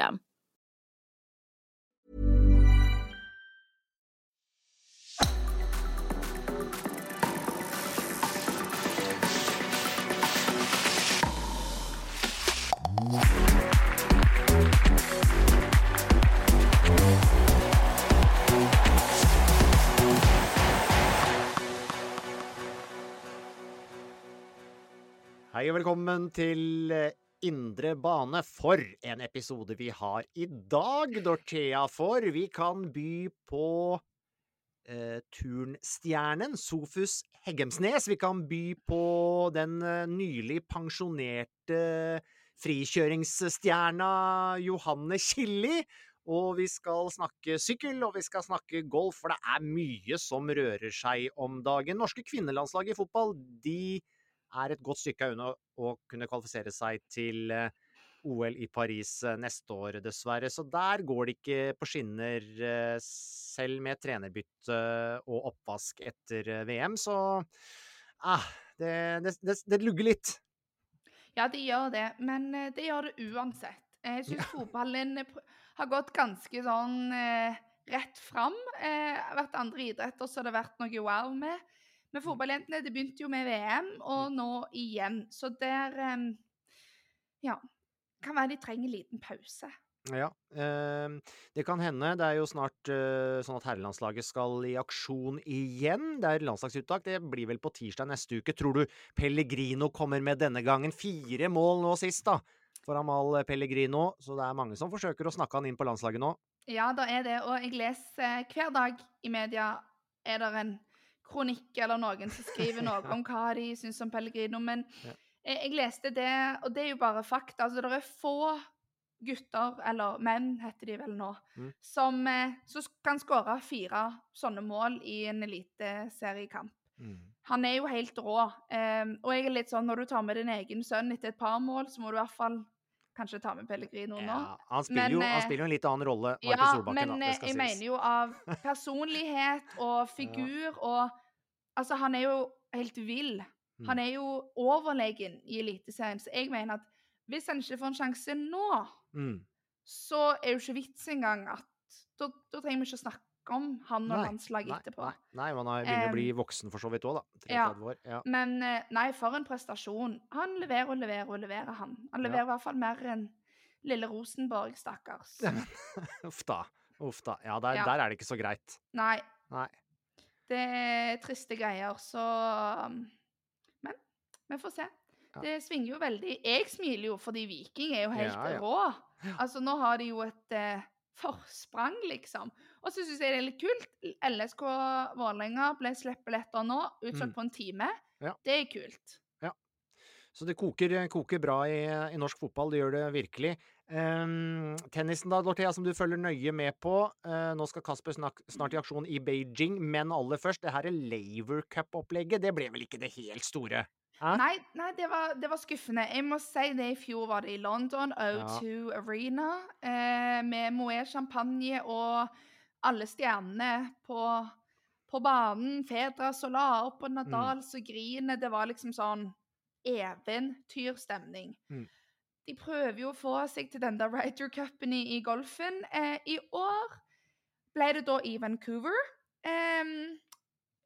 Hei og velkommen til eh, Indre bane. For en episode vi har i dag, Dorthea. For vi kan by på eh, turnstjernen Sofus Heggemsnes. Vi kan by på den eh, nylig pensjonerte frikjøringsstjerna Johanne Killi. Og vi skal snakke sykkel, og vi skal snakke golf, for det er mye som rører seg om dagen. Norske kvinnelandslag i fotball, de er et godt stykke unna å kunne kvalifisere seg til eh, OL i Paris eh, neste år, dessverre. Så der går det ikke på skinner, eh, selv med trenerbytte og oppvask etter VM. Så ah, det, det, det, det lugger litt. Ja, det gjør det, men det gjør det uansett. Jeg syns fotballen har gått ganske sånn eh, rett fram. Eh, vært andre idretter så det har vært noe wow med. Men fotballjentene det begynte jo med VM, og nå igjen. Så der eh, Ja. Kan være de trenger en liten pause. Ja, eh, det kan hende. Det er jo snart eh, sånn at herrelandslaget skal i aksjon igjen. Det er landslagsuttak. Det blir vel på tirsdag neste uke. Tror du Pellegrino kommer med denne gangen? Fire mål nå sist, da, for Amal Pellegrino. Så det er mange som forsøker å snakke han inn på landslaget nå. Ja, det er det. Og jeg leser hver dag i media er det en kronikk eller noen som skriver noe om hva de syns om Pellegrino. Men Ja. jeg, jeg leste det, og det er jo bare fakta. Altså, det er få gutter, eller menn heter de vel nå, Mm. som, eh, som kan skåre fire sånne mål i en eliteseriekamp. Mm. Han er jo helt rå. Um, og jeg er litt sånn, når du tar med din egen sønn etter et par mål, så må du i hvert fall kanskje ta med Pellegrino nå. Ja, han, spiller Men, jo, han eh, spiller jo en litt annen rolle, Markus Ja, Solbakken. men da, eh, jeg sies. mener jo av personlighet og figur og Altså, han er jo helt vill. Han Mm. er jo overlegen i Eliteserien, så jeg mener at hvis han ikke får en sjanse nå, Mm. så er jo ikke vits engang at Da, da trenger vi ikke å snakke om han og Nei, landslaget Nei, etterpå. nei, nei, men han begynner å bli voksen for så vidt òg, da. 33 ja. år. Ja. Men eh, nei, for en prestasjon. Han leverer og leverer og leverer, han. Han Ja. leverer i hvert fall mer enn lille Rosenborg, stakkars. Uff da. Uff da. Ja, der, Ja. der er det ikke så greit. Nei. Nei. Det er triste greier, så um, Men vi får se. Ja. Det svinger jo veldig. Jeg smiler jo fordi Viking er jo helt Ja, ja. rå. Altså, nå har de jo et eh, forsprang, liksom. Og så syns jeg det er litt kult. LSK Vålerenga ble sluppet nå, utsolgt Mm. på en time. Ja. Det er kult. Så det koker, koker bra i, i norsk fotball, det gjør det virkelig. Um, tennisen da, Dorthea, som du følger nøye med på. Uh, nå skal Kasper snak, snart i aksjon i Beijing, men aller først, det her er Laver Cup-opplegget, det ble vel ikke det helt store? Hæ? Nei, nei det, var, det var skuffende. Jeg må si det i fjor var det i London, O2 Arena, eh, med Moët champagne og alle stjernene på, på banen. Fedra som la opp, og Nadal som griner. Det var liksom sånn eventyrstemning. Mm. de prøver jo å få seg til den der Ryder Cupen i, i golfen. Eh, I år ble det da i Vancouver. Eh,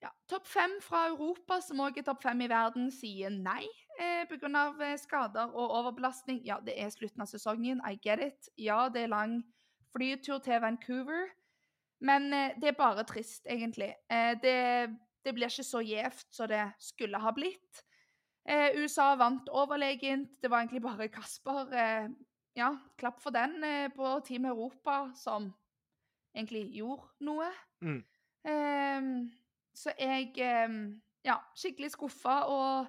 ja, topp fem fra Europa, som òg er topp fem i verden, sier nei eh, pga. Eh, skader og overbelastning. Ja, det er slutten av sesongen, I get it. Ja, det er lang flytur til Vancouver. Men eh, det er bare trist, egentlig. Eh, det, det, blir ikke så gjevt som det skulle ha blitt. Eh, USA vant overlegent. Det var egentlig bare Kasper Ja, klapp for den på Team Europa, som egentlig gjorde noe. Mm. Ehm, så jeg ehm, Ja, skikkelig skuffa. Og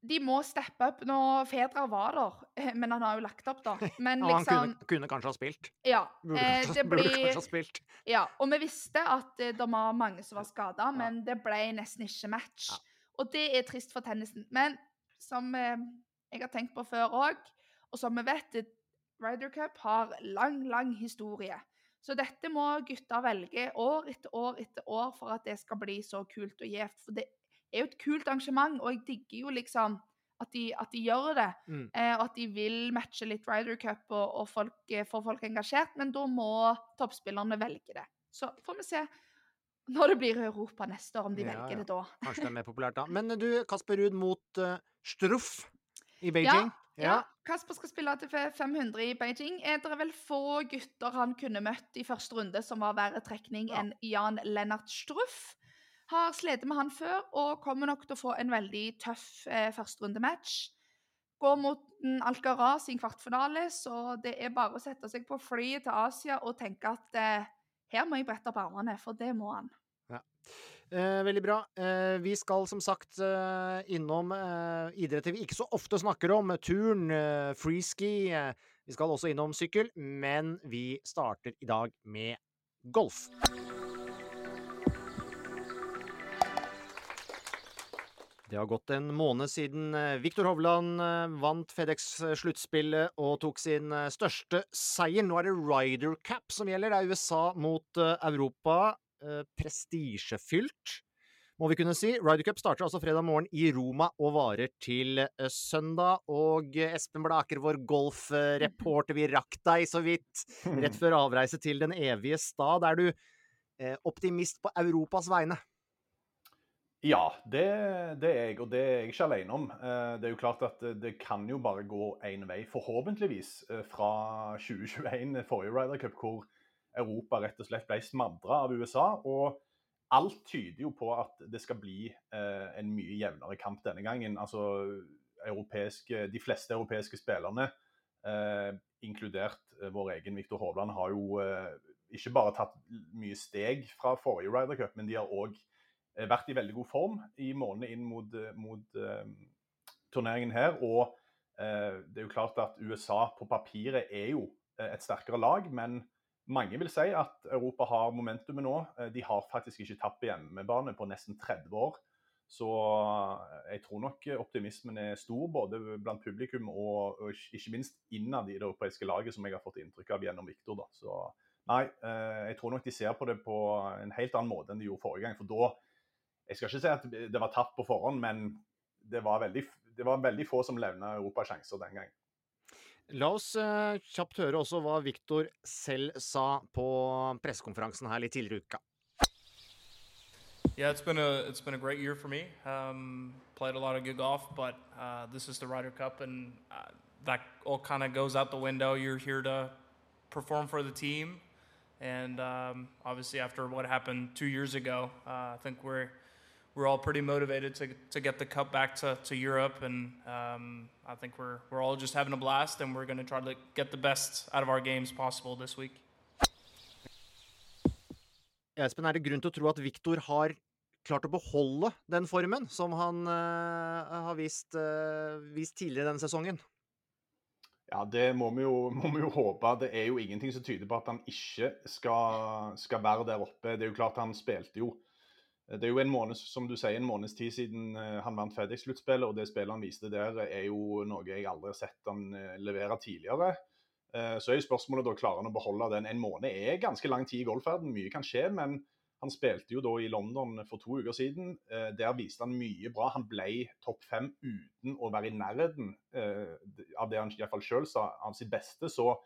de må steppe opp. Nå Fedra var der, eh, men han har jo lagt opp, da. Men liksom, ja, han kunne, liksom kunne, kanskje ha spilt. Ja, eh, det blir, burde kanskje ha spilt. Ja, og vi visste at det var mange som var skada, ja. men det ble nesten ikke match. Ja. Og det er trist for tennisen. Men som eh, jeg har tenkt på før òg, og som vi vet, Ryder Cup har lang, lang historie. Så dette må gutter velge år etter år etter år for at det skal bli så kult og gjevt. For det er jo et kult arrangement, og jeg digger jo liksom at de, at de gjør det. Mm. Eh, og at de vil matche litt Ryder Cup og, og folk, eh, få folk engasjert. Men da må toppspillerne velge det. Så får vi se når det blir Europa neste år, om de ja, velger ja. det da. Kanskje det er mer populært da. Men du, Kasper Ruud mot uh, Struff i Beijing. Ja, ja. Kasper skal spille til 500 i Beijing. Er det er vel få gutter han kunne møtt i første runde som var verre trekning enn Jan Lennart Struff. Har slitt med han før og kommer nok til å få en veldig tøff eh, førsterundematch. Går mot Alcaraz i en kvartfinale, så det er bare å sette seg på flyet til Asia og tenke at eh, her må jeg brette opp armene, for det må han. Eh, veldig bra. Eh, vi skal som sagt eh, innom eh, idretter vi ikke så ofte snakker om. Turn, eh, freeski. Eh, vi skal også innom sykkel, men vi starter i dag med golf. Det har gått en måned siden Viktor Hovland vant FedEx-sluttspillet og tok sin største seier. Nå er det Ryder Cup som gjelder. Det er USA mot Europa. Eh, prestisjefylt, må vi kunne si. Ryder Cup starter altså fredag morgen i Roma og varer til eh, søndag. Og eh, Espen Blaker, vår golfreporter, vi rakk deg så vidt rett før avreise til den evige stad. Er du optimist på Europas vegne? Ja, det, det, er jeg, og det er jeg ikke alene om. Det er jo klart at det kan jo bare gå én vei, forhåpentligvis, fra 2021, forrige Ryder Cup, hvor Europa rett og slett ble smadra av USA. og Alt tyder jo på at det skal bli eh, en mye jevnere kamp denne gangen. Altså, De fleste europeiske spillerne, eh, inkludert eh, vår egen Viktor Hovland, har jo eh, ikke bare tatt mye steg fra forrige Ryder Cup, men de har òg eh, vært i veldig god form i månedene inn mot, mot uh, turneringen her. Og det er jo klart at USA på papiret er jo et sterkere lag, men mange vil si at Europa har momentumet nå. Eh, de har faktisk ikke tapt hjemmebane på nesten 30 år. Så eh, jeg tror nok optimismen er stor både blant publikum og, og ikke minst innad i det europeiske laget, som jeg har fått inntrykk av gjennom Viktor. Så nei, eh, jeg tror nok de ser på det på en helt annen måte enn de gjorde forrige gang. For da Jeg skal ikke si at det var tatt på forhånd, men det var veldig, det var veldig få som levna Europa sjanser den gangen. La oss uh, kjapt høre også hva Viktor selv sa på pressekonferansen her litt tidligere i uka. Yeah, it's been a it's been a great year for me. Um, played a lot of good golf, but uh, this is the Ryder Cup, and uh, that all kind of goes out the window. You're here to perform for the team, and um, obviously after what happened two years ago, uh, I think we're we're all pretty motivated to, to get the cup back to, to Europe, and um, I think we're, we're all just having a blast, and we're going to try to get the best out of our games possible this week. Espen, er det grunn til å tro at Viktor har klart å beholde den formen som han uh, har vist, uh, vist, tidligere denne sesongen? Ja, det må vi, jo, må vi, jo, håpe. Det er jo ingenting som tyder på at han ikke skal, skal være der oppe. Det er jo klart Han spilte jo det er jo en måned, som du sier, en måneds tid siden eh, han vant FedEx-sluttspillet, og det spillet han viste der, er jo noe jeg aldri har sett han eh, levere tidligere. Eh, så er jo spørsmålet da klarer han å beholde den. En måned er ganske lang tid i golfverden, mye kan skje, men Han spilte jo da i London for to uker siden. Eh, der viste han mye bra. Han ble topp fem uten å være i nærheten eh, av det han iallfall sjøl sa, av sitt beste. Så eh,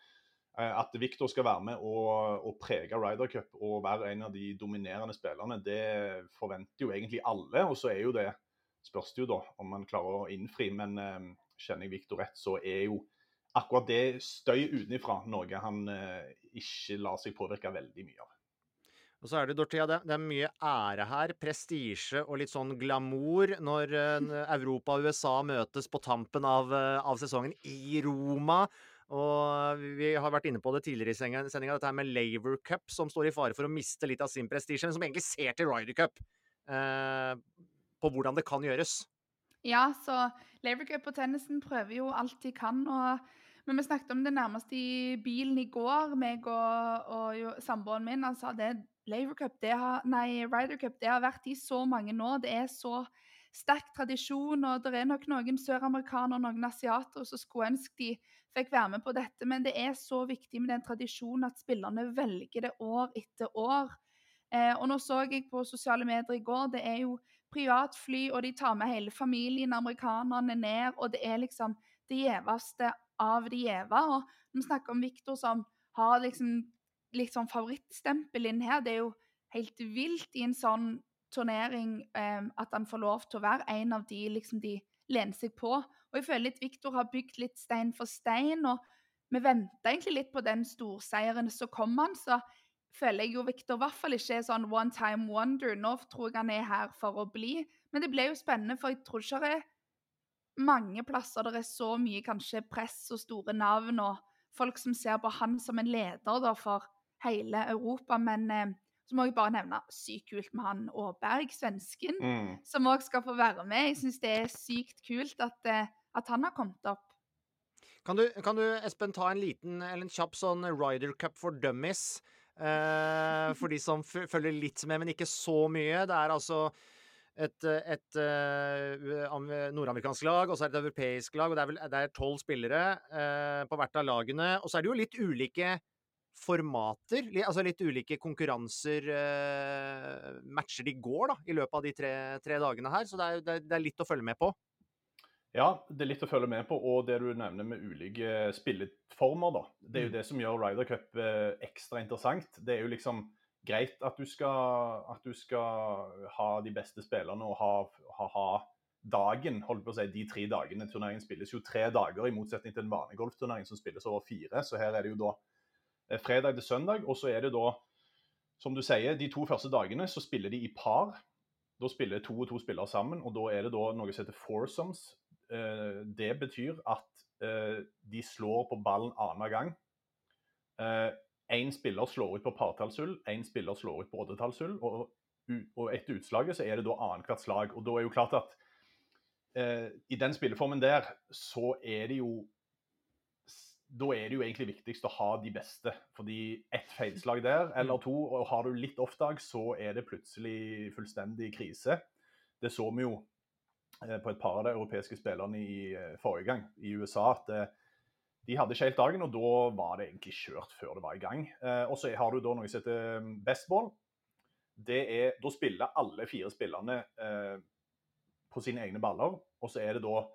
at Victor skal være med og, og prege Ryder Cup og være en av de dominerende spillerne, det forventer jo egentlig alle. Og så er jo det spørs det jo da om man klarer å innfri. Men eh, kjenner jeg Victor rett, så er jo akkurat det støy utenfra noe han eh, ikke lar seg påvirke veldig mye av. Og så er det, Dorthea, det, er mye ære her, prestisje og litt sånn glamour når uh, Europa og USA møtes på tampen av, uh, av, sesongen i Roma. Og vi har vært inne på det tidligere i sendinga, dette her med Laver Cup, som står i fare for å miste litt av sin prestisje, men som egentlig ser til Ryder Cup eh, på hvordan det kan gjøres. Ja, så Laver Cup og tennisen prøver jo alt de kan. og men vi snakket om det nærmest i bilen i går, meg og, og samboeren min. Han sa det Laver Cup, det har, nei, Ryder Cup det har vært i så mange nå. Det er så sterk tradisjon, og det er nok noen søramerikanere og noen asiater som skulle ønske de fikk være med på dette. Men det er så viktig med den tradisjonen at spillerne velger det år etter år. Eh, og nå så jeg på sosiale medier i går, det er jo privatfly, og de tar med hele familien, amerikanerne, ned. Og det er liksom det gjeveste av de gjeve. Og vi snakker om Viktor som har liksom sånn favorittstempel inn her. Det er jo helt vilt i en sånn turnering eh, at han får lov til å være en av de liksom de lener seg på. Og jeg føler litt Viktor har bygd litt stein for stein, og vi venta egentlig litt på den storseieren. Så kom han, så føler jeg jo Viktor i hvert fall ikke er sånn one time wonder. Nå tror jeg han er her for å bli. Men det ble jo spennende, for jeg tror ikke det er mange plasser det er så mye kanskje press og store navn, og folk som ser på han som en leder da, for hele Europa. Men eh, så må jeg bare nevne sykt kult med han Aaberg, svensken, mm. som òg skal få være med. Jeg syns det er sykt kult at, eh, at, han har kommet opp. Kan du, kan du, Espen, ta en liten eller en kjapp sånn Ryder Cup for dummies? Eh, for de som følger litt med, men ikke så mye. Det er altså et, et uh, nordamerikansk lag, og så er det et europeisk lag. og Det er tolv spillere uh, på hvert av lagene. Og så er det jo litt ulike formater, altså litt ulike konkurranser, eh, matcher de går da, i løpet av de tre, tre dagene her. Så det er, det, er, litt å følge med på. Ja, det er litt å følge med på. Og det du nevner med ulike spilleformer, da. Det er jo mm. det som gjør Ryder Cup eh, ekstra interessant. Det er jo liksom greit at du skal, at du skal ha de beste spillerne og ha, ha, ha dagen, holdt på å si, de tre dagene. Turneringen spilles jo tre dager, i motsetning til en vanlig golfturnering som spilles over fire. Så her er det jo da fredag til søndag. Og så er det da, som du sier, de to første dagene så spiller de i par. Da spiller to og to spillere sammen, og da er det da noe som heter foursomes. Eh, det betyr at eh, de slår på ballen annenhver gang. Én spiller slår ut på partallshull, én spiller slår ut på oddetallshull. Og etter utslaget så er det da annethvert slag. Og da er jo klart at i den spilleformen der så er det jo da er det jo egentlig viktigst å ha de beste. Fordi ett feilslag der eller to, og har du litt off-dag, så er det plutselig fullstendig krise. Det så vi jo eh, på et par av de europeiske spillerne i eh, forrige gang, i USA. at eh, de hadde ikke helt dagen, og da var det egentlig kjørt før det var i gang. Og så har du da noe som heter mm, bestball. Det er, Da spiller alle fire spillerne på sine egne baller, og så er det da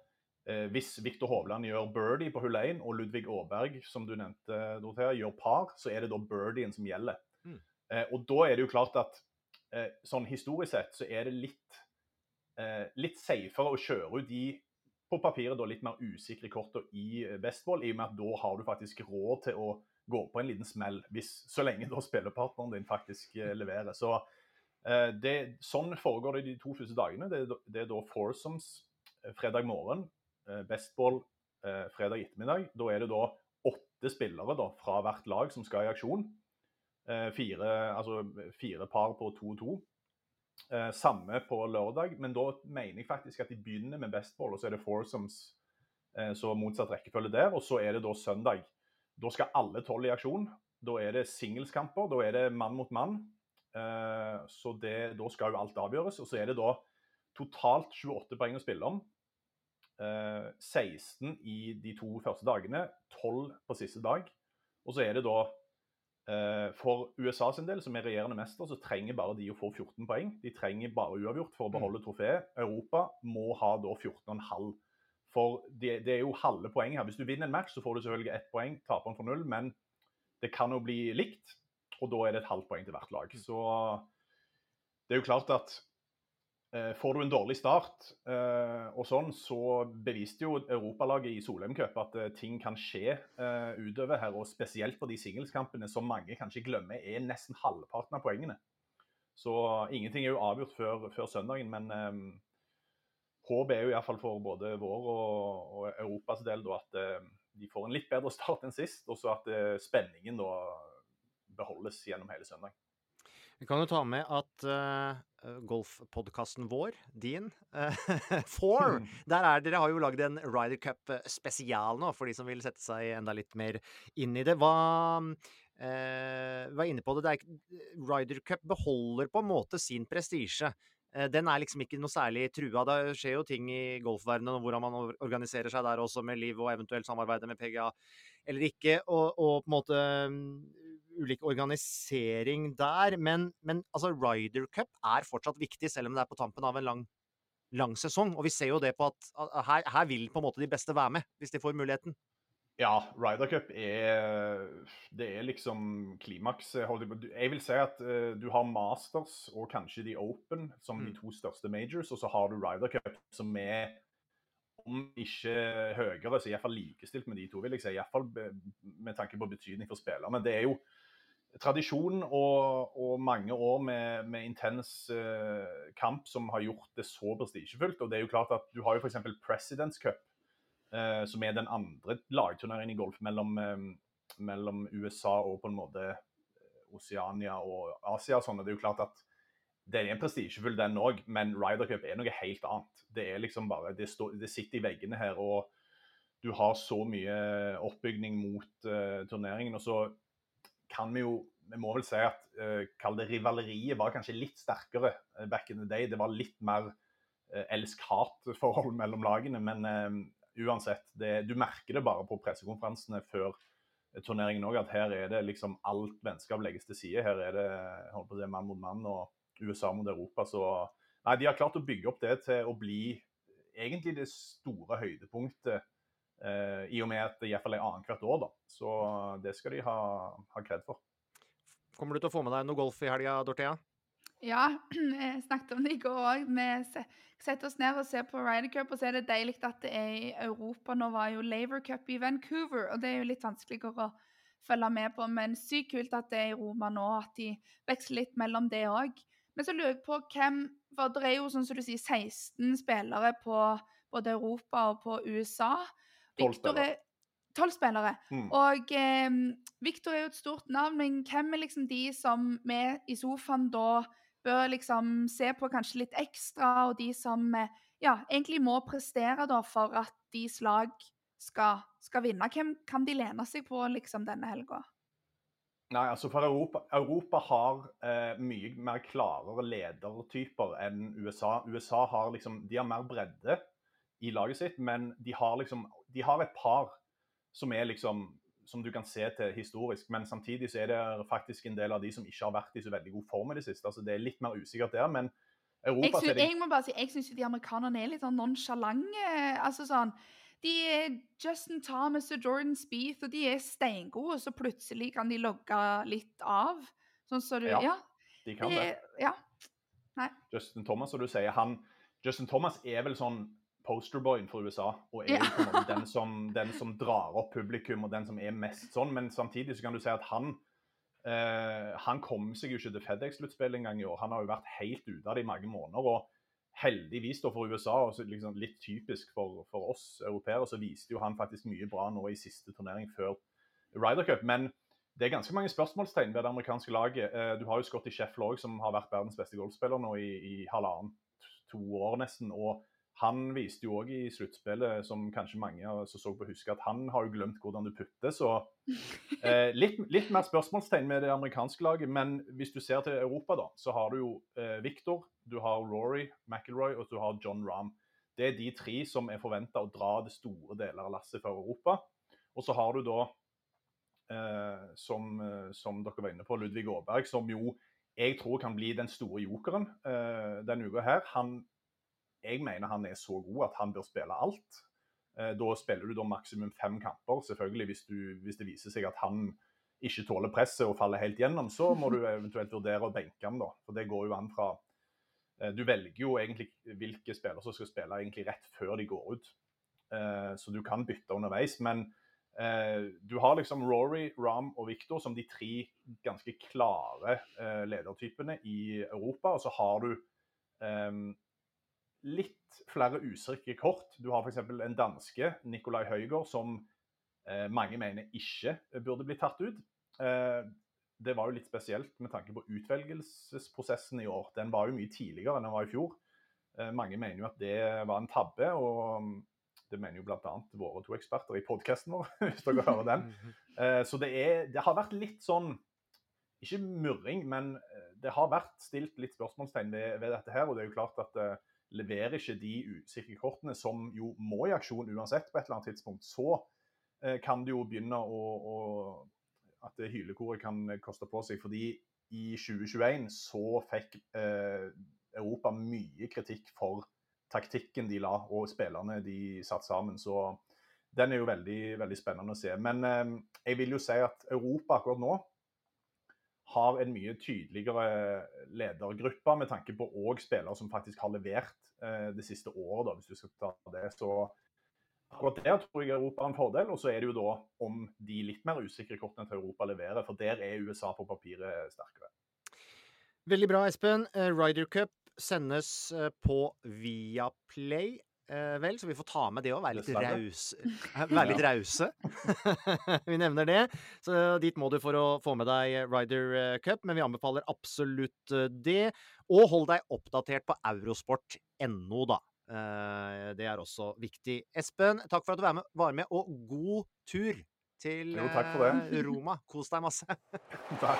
hvis Viktor Hovland gjør birdie på hull 1 og Ludvig Aaberg som du nevnte, Dorothea, gjør par, så er det da birdien som gjelder. Mm. Eh, og da er det jo klart at eh, sånn historisk sett så er det litt, eh, litt safere å kjøre ut de på papiret da litt mer usikre kortene i eh, bestball, i og med at da har du faktisk råd til å gå på en liten smell, hvis, så lenge da spillerpartneren din faktisk eh, leverer. Så det, Sånn foregår det de to første dagene. Det, det er da foursomes fredag morgen Eh, bestball eh, fredag ettermiddag. Da er det da åtte spillere da, fra hvert lag som skal i aksjon. Eh, fire, altså, fire par på to og to. Samme på lørdag, men da mener jeg faktisk at de begynner med bestball, og så er det foursomes, så motsatt rekkefølge der. Og så er det da søndag. Da skal alle tolv i aksjon. Da er det singleskamper. Da er det mann mot mann. Så det, da skal jo alt avgjøres. Og så er det da totalt 28 poeng å spille om. 16 eh, i de to første dagene, 12 på siste dag. Og så er det da Eh, for USA sin del, som er regjerende mester, så trenger bare de å få 14 poeng. De trenger bare uavgjort for å beholde trofeet. Europa må ha da 14,5. For det, det, er jo halve poenget her. Hvis du vinner en match, så får du selvfølgelig ett poeng. Taperen får null. Men det kan jo bli likt, og da er det et halvt poeng til hvert lag. Så det er jo klart at får du en dårlig start, eh, og sånn, så beviste jo Europalaget i Solheim Cup at eh, ting kan skje utover her. Og spesielt på de singelskampene som mange kanskje glemmer er nesten halvparten av poengene. Så ingenting er jo avgjort før, før søndagen, men um, håpet er jo iallfall for både vår og, og Europas del da, at uh, de får en litt bedre start enn sist, og så at uh, spenningen da beholdes gjennom hele søndag. Vi kan jo ta med at uh, golfpodkasten vår, din, uh, Four, mm. der er dere har jo lagd en Ryder Cup spesial nå, for de som vil sette seg enda litt mer inn i det. Hva uh, var inne på det, det er, Ryder Cup beholder på en måte sin prestisje. Den er liksom ikke noe særlig trua. Det skjer jo ting i golfverdenen og hvordan man organiserer seg der også, med liv og eventuelt samarbeide med PGA eller ikke. Og, og på en måte ulik organisering der. Men, men altså, Ryder Cup er fortsatt viktig, selv om det er på tampen av en lang, lang sesong. Og vi ser jo det på at, her, her, vil på en måte de beste være med, hvis de får muligheten. Ja, Ryder Cup er Det er liksom klimaks. Jeg vil si at uh, du har Masters og kanskje The Open som mm. de to største majors, og så har du Ryder Cup som er om ikke høyere, så iallfall likestilt med de to, vil jeg si. Iallfall med tanke på betydning for spillerne. Det er jo tradisjon og, og, mange år med, med intens uh, kamp som har gjort det så prestisjefullt. Og det er jo klart at du har jo f.eks. Presidents Cup, uh, som er den andre lagturneringen i golf mellom, um, mellom, USA og på en måte Oceania og Asia. Sånn, og det er jo klart at det er prestisjefull den òg, men Ryder Cup er noe helt annet. Det er liksom bare, det, stå, det sitter i veggene her, og du har så mye oppbygning mot uh, turneringen. og så kan vi jo vi må vel si at uh, det rivaleriet var kanskje litt sterkere uh, back in the day. Det var litt mer uh, elsk-hat-forhold mellom lagene. Men uh, uansett, det, du merker det bare på pressekonferansene før turneringen òg, at her er det liksom alt vennskap legges til side. Her er det på å mann mot mann og USA mot Europa. Så nei, de har klart å bygge opp det til å bli egentlig det store høydepunktet Uh, I og med at det iallfall er annethvert år, da. Så det skal de ha, ha kred for. Kommer du til å få med deg noe golf i helga, Dorthea? Ja, jeg snakket om det i går òg. Vi setter oss ned og ser på Ryder Cup, og så er det deilig at det er i Europa. Nå var jo Laver Cup i Vancouver, og det er jo litt vanskeligere å følge med på. Men sykt kult at det er i Roma nå, at de veksler litt mellom det òg. Men så lurer jeg på hvem For det er jo sånn som du sier, 16 spillere på både Europa og på USA. Tolv spillere. Mm. Og eh, Victor er jo et stort navn, men hvem er liksom de som vi i sofaen da bør liksom se på kanskje litt ekstra, og de som eh, ja, egentlig må prestere da for at deres lag skal, skal vinne? Hvem kan de lene seg på liksom denne helga? Nei, altså for Europa, Europa har eh, mye mer klarere ledertyper enn USA. USA har liksom, de har mer bredde i laget sitt, men de har liksom de har et par som er liksom som du kan se til historisk, men samtidig så er det faktisk en del av de som ikke har vært i så veldig god form i det siste. altså Det er litt mer usikkert der, men Europa Jeg, synes, de... jeg må bare si, jeg syns de amerikanerne er litt sånn nonsjalante. altså sånn de er Justin Thomas og Jordan Speeth, og de er steingode, og så plutselig kan de logge litt av. Sånn så du Ja, ja de kan det. Ja. Nei. Justin Thomas, som du sier, han Justin Thomas er vel sånn posterboyen for USA. Og er ja. den, som, den, som, drar opp publikum, og den som er mest sånn. Men samtidig så kan du si at han eh, han kom seg jo ikke til FedEx-sluttspillet engang i år. Han har jo vært helt ute av det i mange måneder. og Heldigvis da for USA, og liksom litt typisk for, for oss europeere, så viste jo han faktisk mye bra nå i siste turnering før Ryder Cup. Men det er ganske mange spørsmålstegn ved det amerikanske laget. Eh, du har jo Scotty Sheffel òg, som har vært verdens beste golfspiller nå i, i halvannet, to år nesten. og han viste jo òg i sluttspillet, som kanskje mange som så på husker, at han har jo glemt hvordan du putter. Så eh, litt, litt, mer spørsmålstegn med det amerikanske laget. Men hvis du ser til Europa, da, så har du jo eh, Victor, du har Rory McIlroy og du har John Rahm. Det er de tre som er forventa å dra det store deler av lasset for Europa. Og så har du da eh, som, som, dere var inne på, Ludvig Aaberg, som jo jeg tror kan bli den store jokeren denne uka her. Han, jeg mener han er så god at han bør spille alt. Da spiller du da maksimum fem kamper. Selvfølgelig hvis, du, hvis det viser seg at han ikke tåler presset og faller helt gjennom, så må du eventuelt vurdere å benke ham. da. For det går jo an fra Eh, du velger jo egentlig hvilke spillere som skal spille egentlig rett før de går ut. Eh, så du kan bytte underveis. Men eh, du har liksom Rory, Ram og Victor som de tre ganske klare ledertypene i Europa. Og så har du litt flere usikre kort. Du har f.eks. en danske, Nikolai Høygård, som mange mener ikke burde bli tatt ut det var jo litt spesielt med tanke på utvelgelsesprosessen i år. Den var jo mye tidligere enn den var i fjor. Eh, mange mener jo at det var en tabbe, og mm, det mener jo bl.a. våre to eksperter i podkasten vår, hvis dere hører den. Eh, så det, er, det, har vært litt sånn Ikke murring, men eh, det har vært stilt litt spørsmålstegn ved, ved dette her. Og det er jo klart at leverer ikke de usikre kortene, som jo må i aksjon uansett på et eller annet tidspunkt, så uh, kan det jo begynne å, å at hylekoret kan koste på seg. Fordi i 2021 så fikk eh, Europa mye kritikk for taktikken de la, og spillerne de satt sammen. Så den er jo veldig, veldig spennende å se. Men eh, jeg vil jo si at Europa akkurat nå har en mye tydeligere ledergruppe med tanke på òg spillere som faktisk har levert eh, det siste året, da, hvis du skal ta det. Så Akkurat der tror jeg Europa har en fordel. Og så er det jo da om de litt mer usikre kortene til Europa leverer, for der er USA på papiret sterkere. Veldig bra, Espen. Eh, Ryder Cup sendes eh, på Viaplay. Eh, vel, så vi får ta med det òg. Være litt rause. Litt rause. vi nevner det. Så dit må du for å få med deg Ryder Cup, men vi anbefaler absolutt det. Og hold deg oppdatert på eurosport.no, da. Eh, det er også viktig. Espen, takk for at du var med, var med og god tur til jo, eh, Roma. Kos deg masse. takk.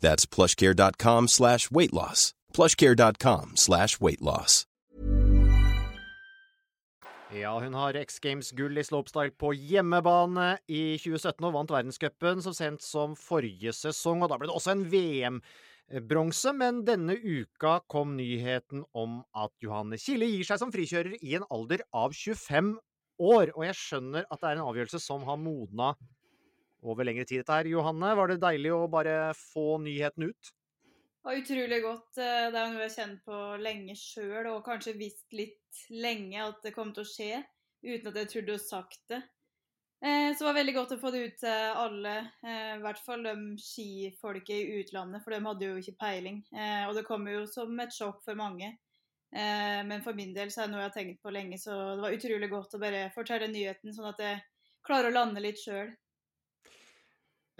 That's plushcare.com slash weight loss. plushcare.com slash weight loss. Ja, hun har X Games-gull i slopestyle på hjemmebane i 2017 og vant verdenscupen så sent som forrige sesong. og Da ble det også en VM-bronse, men denne uka kom nyheten om at Johanne Kille gir seg som frikjører i en alder av 25 år. Og jeg skjønner at det er en avgjørelse som har modna over lengre tid. Dette her, Johanne, var det deilig å bare få nyheten ut? Det var utrolig godt. Eh, det er noe jeg har kjent på lenge sjøl, og kanskje visst litt lenge at det kom til å skje, uten at jeg trodde å sagt det. Eh, så det var veldig godt å få det ut til alle, eh, i hvert fall de skifolket i utlandet, for de hadde jo ikke peiling. Og det kom jo som et sjokk for mange. Men for min del så er det noe jeg har tenkt på lenge, så det var utrolig godt å bare fortelle nyheten, sånn at jeg klarer å lande litt sjøl.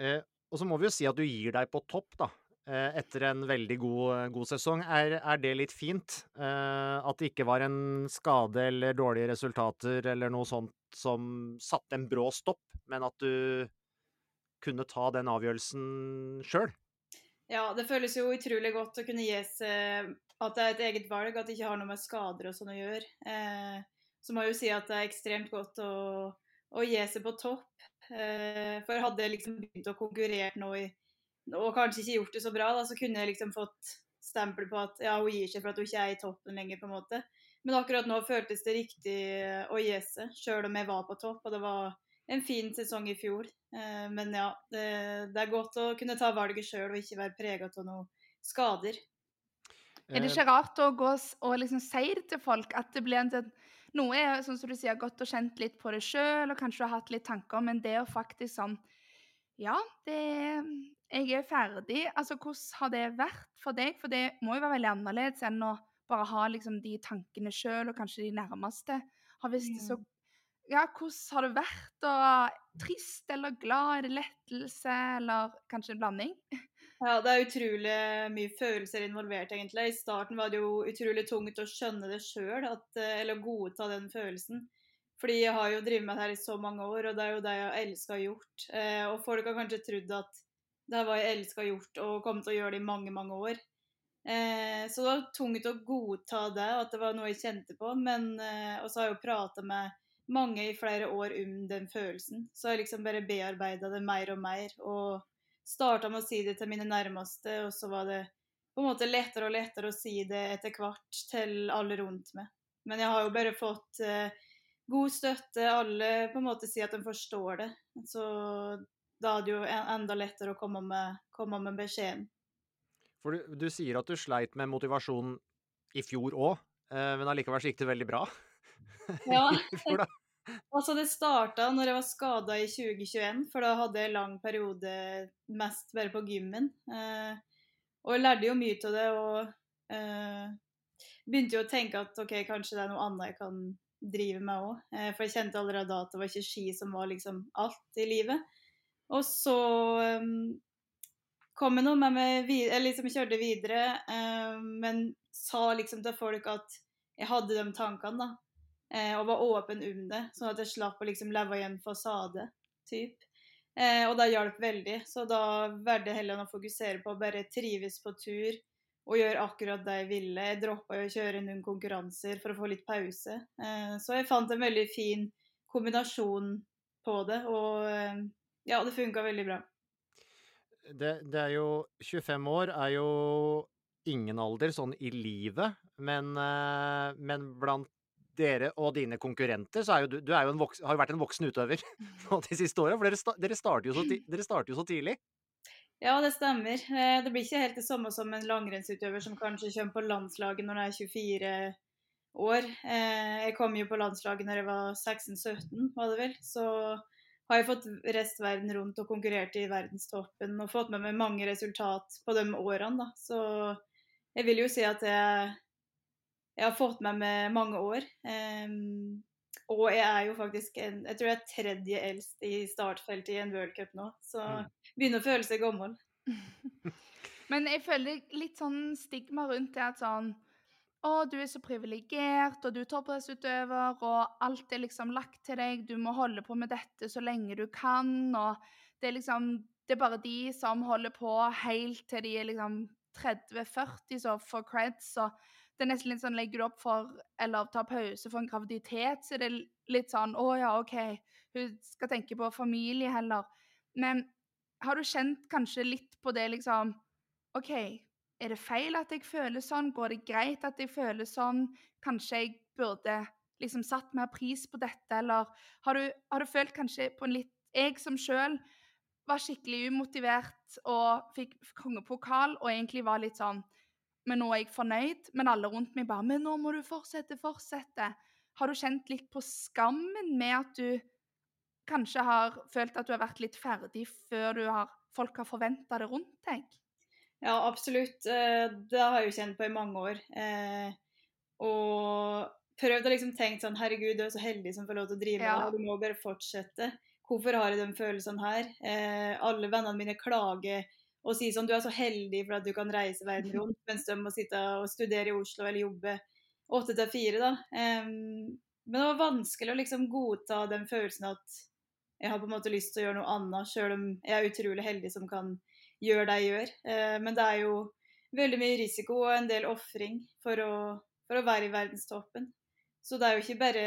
Og så må vi jo si at du gir deg på topp, da. Eh, etter en veldig god, god sesong. Er, er, det litt fint? Eh, at det ikke var en skade eller dårlige resultater eller noe sånt som satte en brå stopp, men at du kunne ta den avgjørelsen sjøl? Ja, det føles jo utrolig godt å kunne gi seg at det er et eget valg, at det ikke har noe med skader og sånn å gjøre. Eh, så må jeg jo si at det er ekstremt godt å, å gi seg på topp. Eh, for hadde jeg liksom begynt å konkurrere nå i, og kanskje ikke gjort det så bra, da, så kunne jeg liksom fått stempel på at ja, hun gir seg for at hun ikke er i toppen lenger, på en måte. Men akkurat nå føltes det riktig å gi seg, sjøl om jeg var på topp. Og det var en fin sesong i fjor. Eh, men ja, det, det er godt å kunne ta valget sjøl og ikke være prega av noen skader. Er det ikke rart å gå og liksom si det til folk? At det blir en Noe er sånn som du sier, godt og kjent litt på det sjøl, og kanskje du har hatt litt tanker, men det å faktisk sånn Ja, det Jeg er ferdig. Altså, hvordan har det vært for deg? For det må jo være veldig annerledes enn å bare ha liksom de tankene sjøl, og kanskje de nærmeste har visst det så Mm. Ja, hvordan har det vært? Og trist eller glad? Er det lettelse, eller kanskje en blanding? Ja, det er utrolig mye følelser involvert, egentlig. I starten var det jo utrolig tungt å skjønne det sjøl, eller godta den følelsen. Fordi jeg har jo drevet med det her i så mange år, og det er jo det jeg elska å gjort. Eh, og folk har kanskje trodd at det her var jeg elska gjort, og kom til å gjøre det i mange, mange år. Eh, så det var tungt å godta det, at det var noe jeg kjente på. Men, eh, og så har jeg jo prata med mange i flere år om den følelsen. Så har jeg liksom bare bearbeida det mer og mer. Og starta med å si det til mine nærmeste, og så var det på en måte lettere og lettere å si det etter hvert til alle rundt meg. Men jeg har jo bare fått eh, god støtte. Alle på en måte sier at de forstår det. Så da er det jo enda lettere å komme med, komme med beskjeden. For du, du sier at du sleit med motivasjonen i fjor òg, men allikevel så gikk det veldig bra. Ja. I fjor, da. Altså Det starta når jeg var skada i 2021, for da hadde jeg en lang periode mest bare på gymmen. Eh, og jeg lærte jo mye av det, og eh, begynte jo å tenke at OK, kanskje det er noe annet jeg kan drive med òg. Eh, for jeg kjente allerede da at det var ikke ski som var liksom alt i livet. Og så eh, kom jeg nå med meg videre, eller liksom kjørte videre, eh, men sa liksom til folk at jeg hadde de tankene, da. Eh, og var åpen om det, sånn at jeg slapp å liksom leve i en fasade. Typ. Eh, og det hjalp veldig. Så da valgte jeg heller å fokusere på å bare trives på tur og gjøre akkurat det jeg ville. Jeg droppa å kjøre noen konkurranser for å få litt pause. Eh, så jeg fant en veldig fin kombinasjon på det, og eh, ja, det funka veldig bra. Det, det er jo 25 år er jo ingen alder sånn i livet, men, eh, men blant dere og dine konkurrenter, så er jo du, du er jo en voks, har jo vært en voksen utøver de siste åra. For dere, dere, starter så dere starter jo så tidlig. Ja, det stemmer. Eh, Det blir ikke helt det samme som en langrennsutøver som kanskje kommer på landslaget når de er 24 år. Eh, Jeg kom jo på landslaget når jeg var 16-17, var det vel. Så har jeg fått reist verden rundt og konkurrert i verdenstoppen og fått med meg mange resultat på de årene, da. Så jeg vil jo si at jeg, jeg har fått med meg mange år. Um, og jeg er jo faktisk en, jeg tror jeg er tredje eldst i startfeltet i en worldcup nå. Så Mm. begynner å føle seg gammel. Men jeg føler litt sånn stigma rundt det at sånn Å, du er så privilegert, og du er toppidrettsutøver, og alt er liksom lagt til deg. Du må holde på med dette så lenge du kan, og det er liksom Det er bare de som holder på helt til de er liksom 30-40 så får creds, så det er nesten litt sånn Legger du opp for Eller tar pause for en graviditet, så er det litt sånn Å ja, OK, hun skal tenke på familie heller. Men har du kjent kanskje litt på det, liksom OK, er det feil at jeg føler sånn? Går det greit at jeg føler sånn? Kanskje jeg burde liksom satt mer pris på dette, eller har du, har du følt kanskje på en litt Jeg som sjøl var skikkelig umotivert og fikk kongepokal og egentlig var litt sånn Men nå er jeg fornøyd. Men alle rundt meg bare Men nå må du fortsette, fortsette. Har du kjent litt på skammen med at du kanskje har følt at du har vært litt ferdig før du har, folk har forventa det rundt deg? Ja, absolutt. Eh, Det har jeg jo kjent på i mange år. Eh, Og prøvd å liksom tenke sånn Herregud, du er så heldig som får lov til å drive med Ja. det, du må bare fortsette. Hvorfor har jeg den følelsen her? Eh, alle vennene mine klager og si sånn Du er så heldig for at du kan reise verden rundt, mens de må sitte og studere i Oslo eller jobbe åtte til fire, da. Um, men det var vanskelig å liksom godta den følelsen at jeg har på en måte lyst til å gjøre noe annet, sjøl om jeg er utrolig heldig som kan gjøre det jeg gjør. Uh, men det er jo veldig mye risiko og en del ofring for, for, å være i verdenstoppen. Så det er jo ikke bare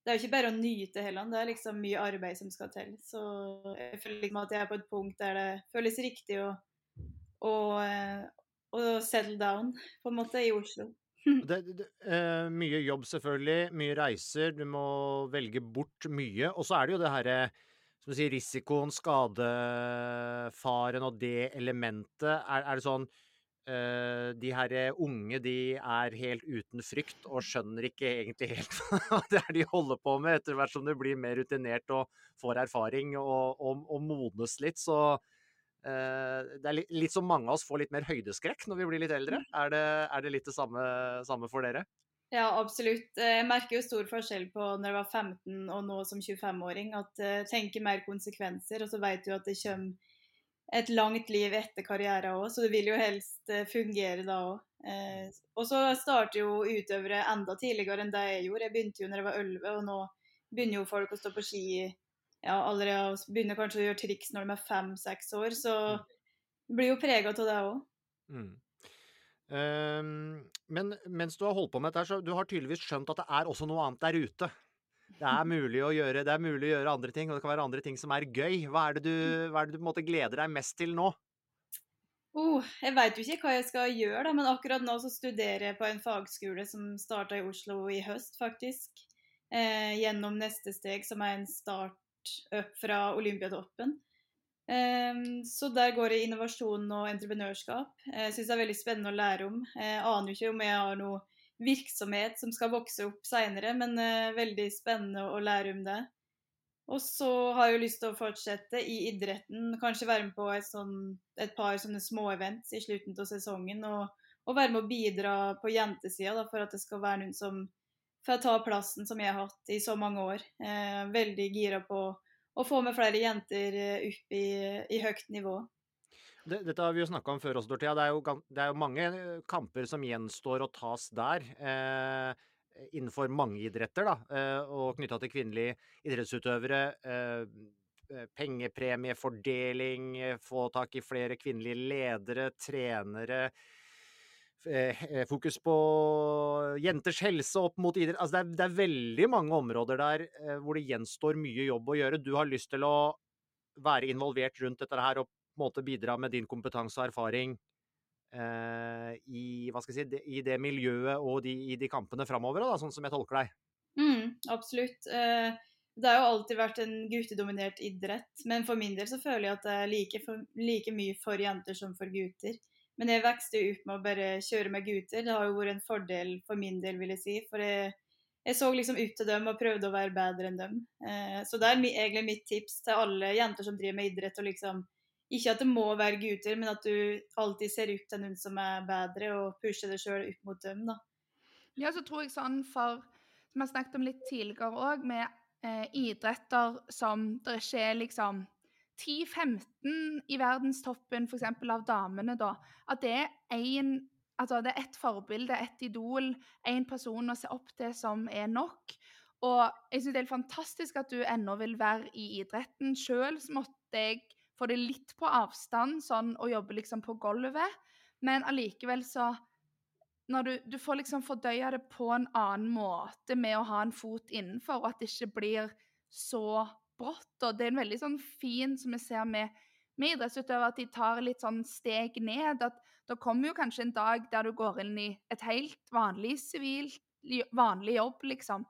det er jo ikke bare å nyte heller, det er liksom mye arbeid som skal til. Så jeg føler liksom at jeg er på et punkt der det føles riktig å, å, eh, å settle down, på en måte, i Oslo. Det, det, uh, mye jobb, selvfølgelig. Mye reiser. Du må velge bort mye. Og så er det jo det herre som si, risikoen, skadefaren og det elementet. Er, er det sånn De her unge, de er helt uten frykt og skjønner ikke egentlig helt hva det er de holder på med, etter hvert som du blir mer rutinert og får erfaring og, og, og modnes litt. Så Eh, det er litt, litt, som mange av oss får litt mer høydeskrekk når vi blir litt eldre. Mm. Er det, er det litt det samme, samme, for dere? Ja, absolutt. Eh, jeg merker jo stor forskjell på når jeg var 15 og nå som 25-åring. At jeg tenker mer konsekvenser, og så vet du at det kommer et langt liv etter karrieren òg, så det vil jo helst eh, fungere da òg. Og så starter jo utøvere enda tidligere enn det jeg gjorde. Jeg begynte jo når jeg var 11, og nå begynner jo folk å stå på ski ja, allerede begynner kanskje å gjøre triks når de er fem-seks år, så mm. blir jo prega av det òg. Mm. Um, men mens du har holdt på med dette, så du har tydeligvis skjønt at det er også noe annet der ute. Det er mulig å gjøre, det er mulig å gjøre andre ting, og det kan være andre ting som er gøy. Hva er det du, hva er det du på en måte gleder deg mest til nå? Oh, jeg veit jo ikke hva jeg skal gjøre, da, men akkurat nå så studerer jeg på en fagskole som starta i Oslo i høst, faktisk. Eh, gjennom neste steg, som er en start opp fra Olympiatoppen. Eh, så der går det innovasjon og entreprenørskap. Jeg syns det er veldig spennende å lære om. Jeg aner jo ikke om jeg har noe virksomhet som skal vokse opp seinere, men uh, veldig spennende å lære om det. Og så har jeg jo lyst til å fortsette i idretten, kanskje være med på et, sånn, et par sånne småevents i slutten av sesongen. Og, og, være med å bidra på jentesida for at det skal være noen som får ta plassen som jeg har hatt i så mange år. Eh, veldig gira på å få med flere jenter eh, opp i, i høyt nivå. Det, dette har vi jo snakka om før også, Dorthea. Det det er jo mange kamper som gjenstår å tas der. Eh, innenfor mange idretter, da, eh, og knytta til kvinnelige idrettsutøvere. Eh, eh pengepremiefordeling, få tak i flere kvinnelige ledere, trenere Eh, eh, fokus på jenters helse opp mot idrett. Altså det, er, det, er, veldig mange områder der eh, hvor det gjenstår mye jobb å gjøre. Du har lyst til å være involvert rundt dette her og måte bidra med din kompetanse og erfaring eh, i, si, i, det miljøet og de, i de kampene framover, sånn som jeg tolker deg? Mm, absolutt. Eh, det har jo alltid vært en guttedominert idrett, men for min del så føler jeg at det er like, for, like mye for jenter som for gutter. Men jeg vokste ut med å bare kjøre med gutter. Det har jo vært en fordel for min del, vil jeg si. For jeg, jeg så liksom ut til dem og prøvde å være bedre enn dem. Eh, så det er egentlig mitt tips til alle jenter som driver med idrett. og liksom ikke at det må være gutter, men at du alltid ser ut til noen som er bedre, og pusher deg sjøl opp mot dem. da. Ja, så tror jeg sånn for Som jeg har snakket om litt tidligere òg, med eh, idretter som det ikke er liksom 10-15 i verdenstoppen f.eks. av damene, da, at det er én Altså, det er ett forbilde, ett idol, én person å se opp til som er nok. Og jeg syns det er fantastisk at du ennå vil være i idretten. Sjøl måtte jeg få det litt på avstand sånn, og jobbe liksom på gulvet, men allikevel så du, du får liksom fordøye det på en annen måte med å ha en fot innenfor, og at det ikke blir så brått. Og det er en veldig sånn fin, som vi ser med, med idrettsutøvere, at de tar litt sånn steg ned. At Da kommer jo kanskje en dag der du går inn i et helt vanlig sivil, vanlig jobb, liksom.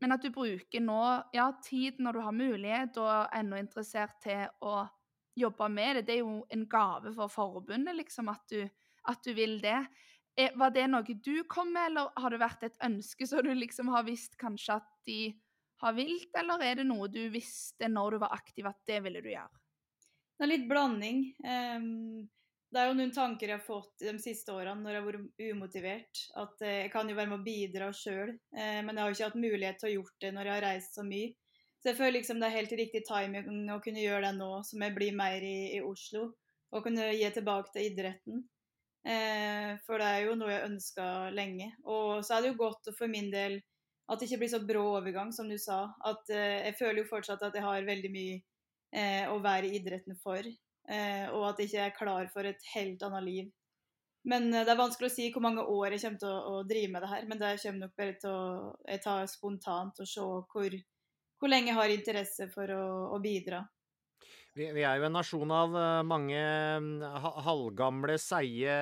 Men at du bruker nå ja, tid når du har mulighet og er ennå interessert til å jobbe med det. Det er jo en gave for forbundet, liksom, at du, at du vil det. Eh, var det noe du kom med, eller har det vært et ønske så du liksom har visst kanskje at de har vilt, eller er det noe du visste når du var aktiv at det ville du gjøre? Det er litt blanding. Det er jo noen tanker jeg har fått de siste årene når jeg har vært umotivert. At uh, jeg kan jo være med å bidra sjøl, eh, men jeg har jo ikke hatt mulighet til å gjort det når jeg har reist så mye. Så jeg føler liksom det er helt riktig timing å kunne gjøre det nå som jeg blir mer i, i Oslo. Og kunne gi tilbake til idretten. Eh, for det er jo noe jeg ønska lenge. Og så er det jo godt for min del at det ikke blir så brå overgang, som du sa. At eh, Jeg føler jo fortsatt at jeg har veldig mye eh, å være i idretten for. Eh, og at jeg ikke er klar for et helt annet liv. Men eh, det er vanskelig å si hvor mange år jeg kommer til å, å drive med det her. Men det kommer nok bare til å jeg tar spontant og se hvor, hvor lenge har interesse for å, å bidra. Vi, vi, er jo en nasjon av uh, mange uh, halvgamle, seige,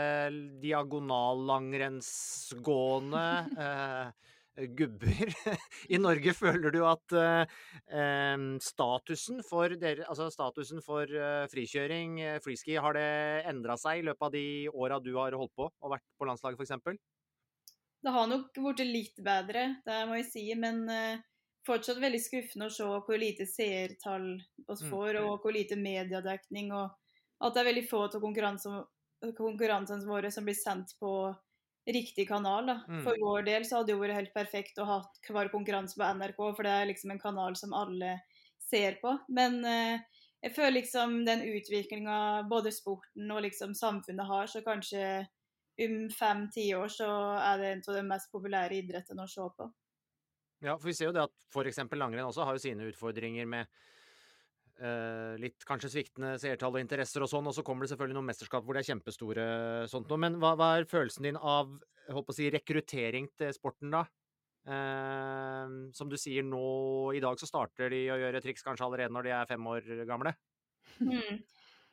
diagonallangrennsgående eh, gubber. I Norge føler du at statusen for, dere, altså statusen for frikjøring, freeski, har det endra seg i løpet av de åra du har holdt på og vært på landslaget, f.eks.? Det har nok blitt litt bedre, det må jeg si. Men fortsatt veldig skuffende å se hvor lite seertall oss mm. får, og hvor lite mediedekning. Og at det er veldig få av konkurransene våre som blir sendt på riktig kanal. Da. Mm. For vår del så hadde det vært helt perfekt å ha hver konkurranse på NRK, for det er liksom en kanal som alle ser på. Men eh, jeg føler liksom den utviklinga både sporten og liksom samfunnet har, så kanskje om fem-ti år så er det en av de mest populære idrettene å se på. Ja, for vi ser jo det at f.eks. langrenn også har jo sine utfordringer med uh, litt kanskje sviktende seertall og interesser og sånn, og så kommer det selvfølgelig noen mesterskap hvor det er kjempestore sånt noe. Men hva, hva, er følelsen din av håper å si, rekruttering til sporten, da? Uh, som du sier nå, i dag så starter de å gjøre triks kanskje allerede når de er fem år gamle? Mm.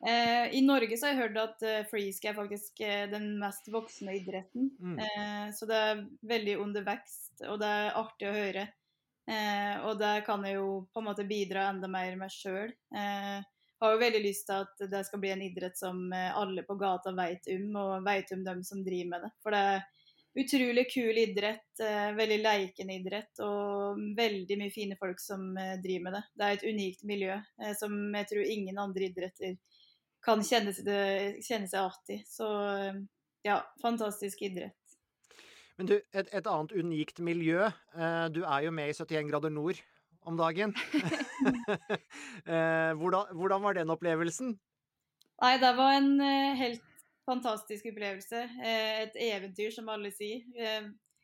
Eh, I Norge så har jeg hørt at eh, freeski er faktisk eh, den mest voksne idretten. Mm. Eh, så det er veldig under vekst, og det er artig å høre. Eh, og det kan jeg jo på en måte bidra enda mer med sjøl. Eh, har jo veldig lyst til at det skal bli en idrett som alle på gata vet om, og vet om dem som driver med det. For det er utrolig kul idrett, veldig leikende idrett, og veldig mye fine folk som driver med det. Det er et unikt miljø som jeg tror ingen andre idretter kan kjenne seg, kjenne seg artig. Så ja, fantastisk idrett. Men du, et, et, annet unikt miljø. Eh, du er jo med i 71 grader nord om dagen. Eh, hvordan, hvordan, var den opplevelsen? Nei, det var en eh, helt fantastisk opplevelse. Et eventyr, som alle sier.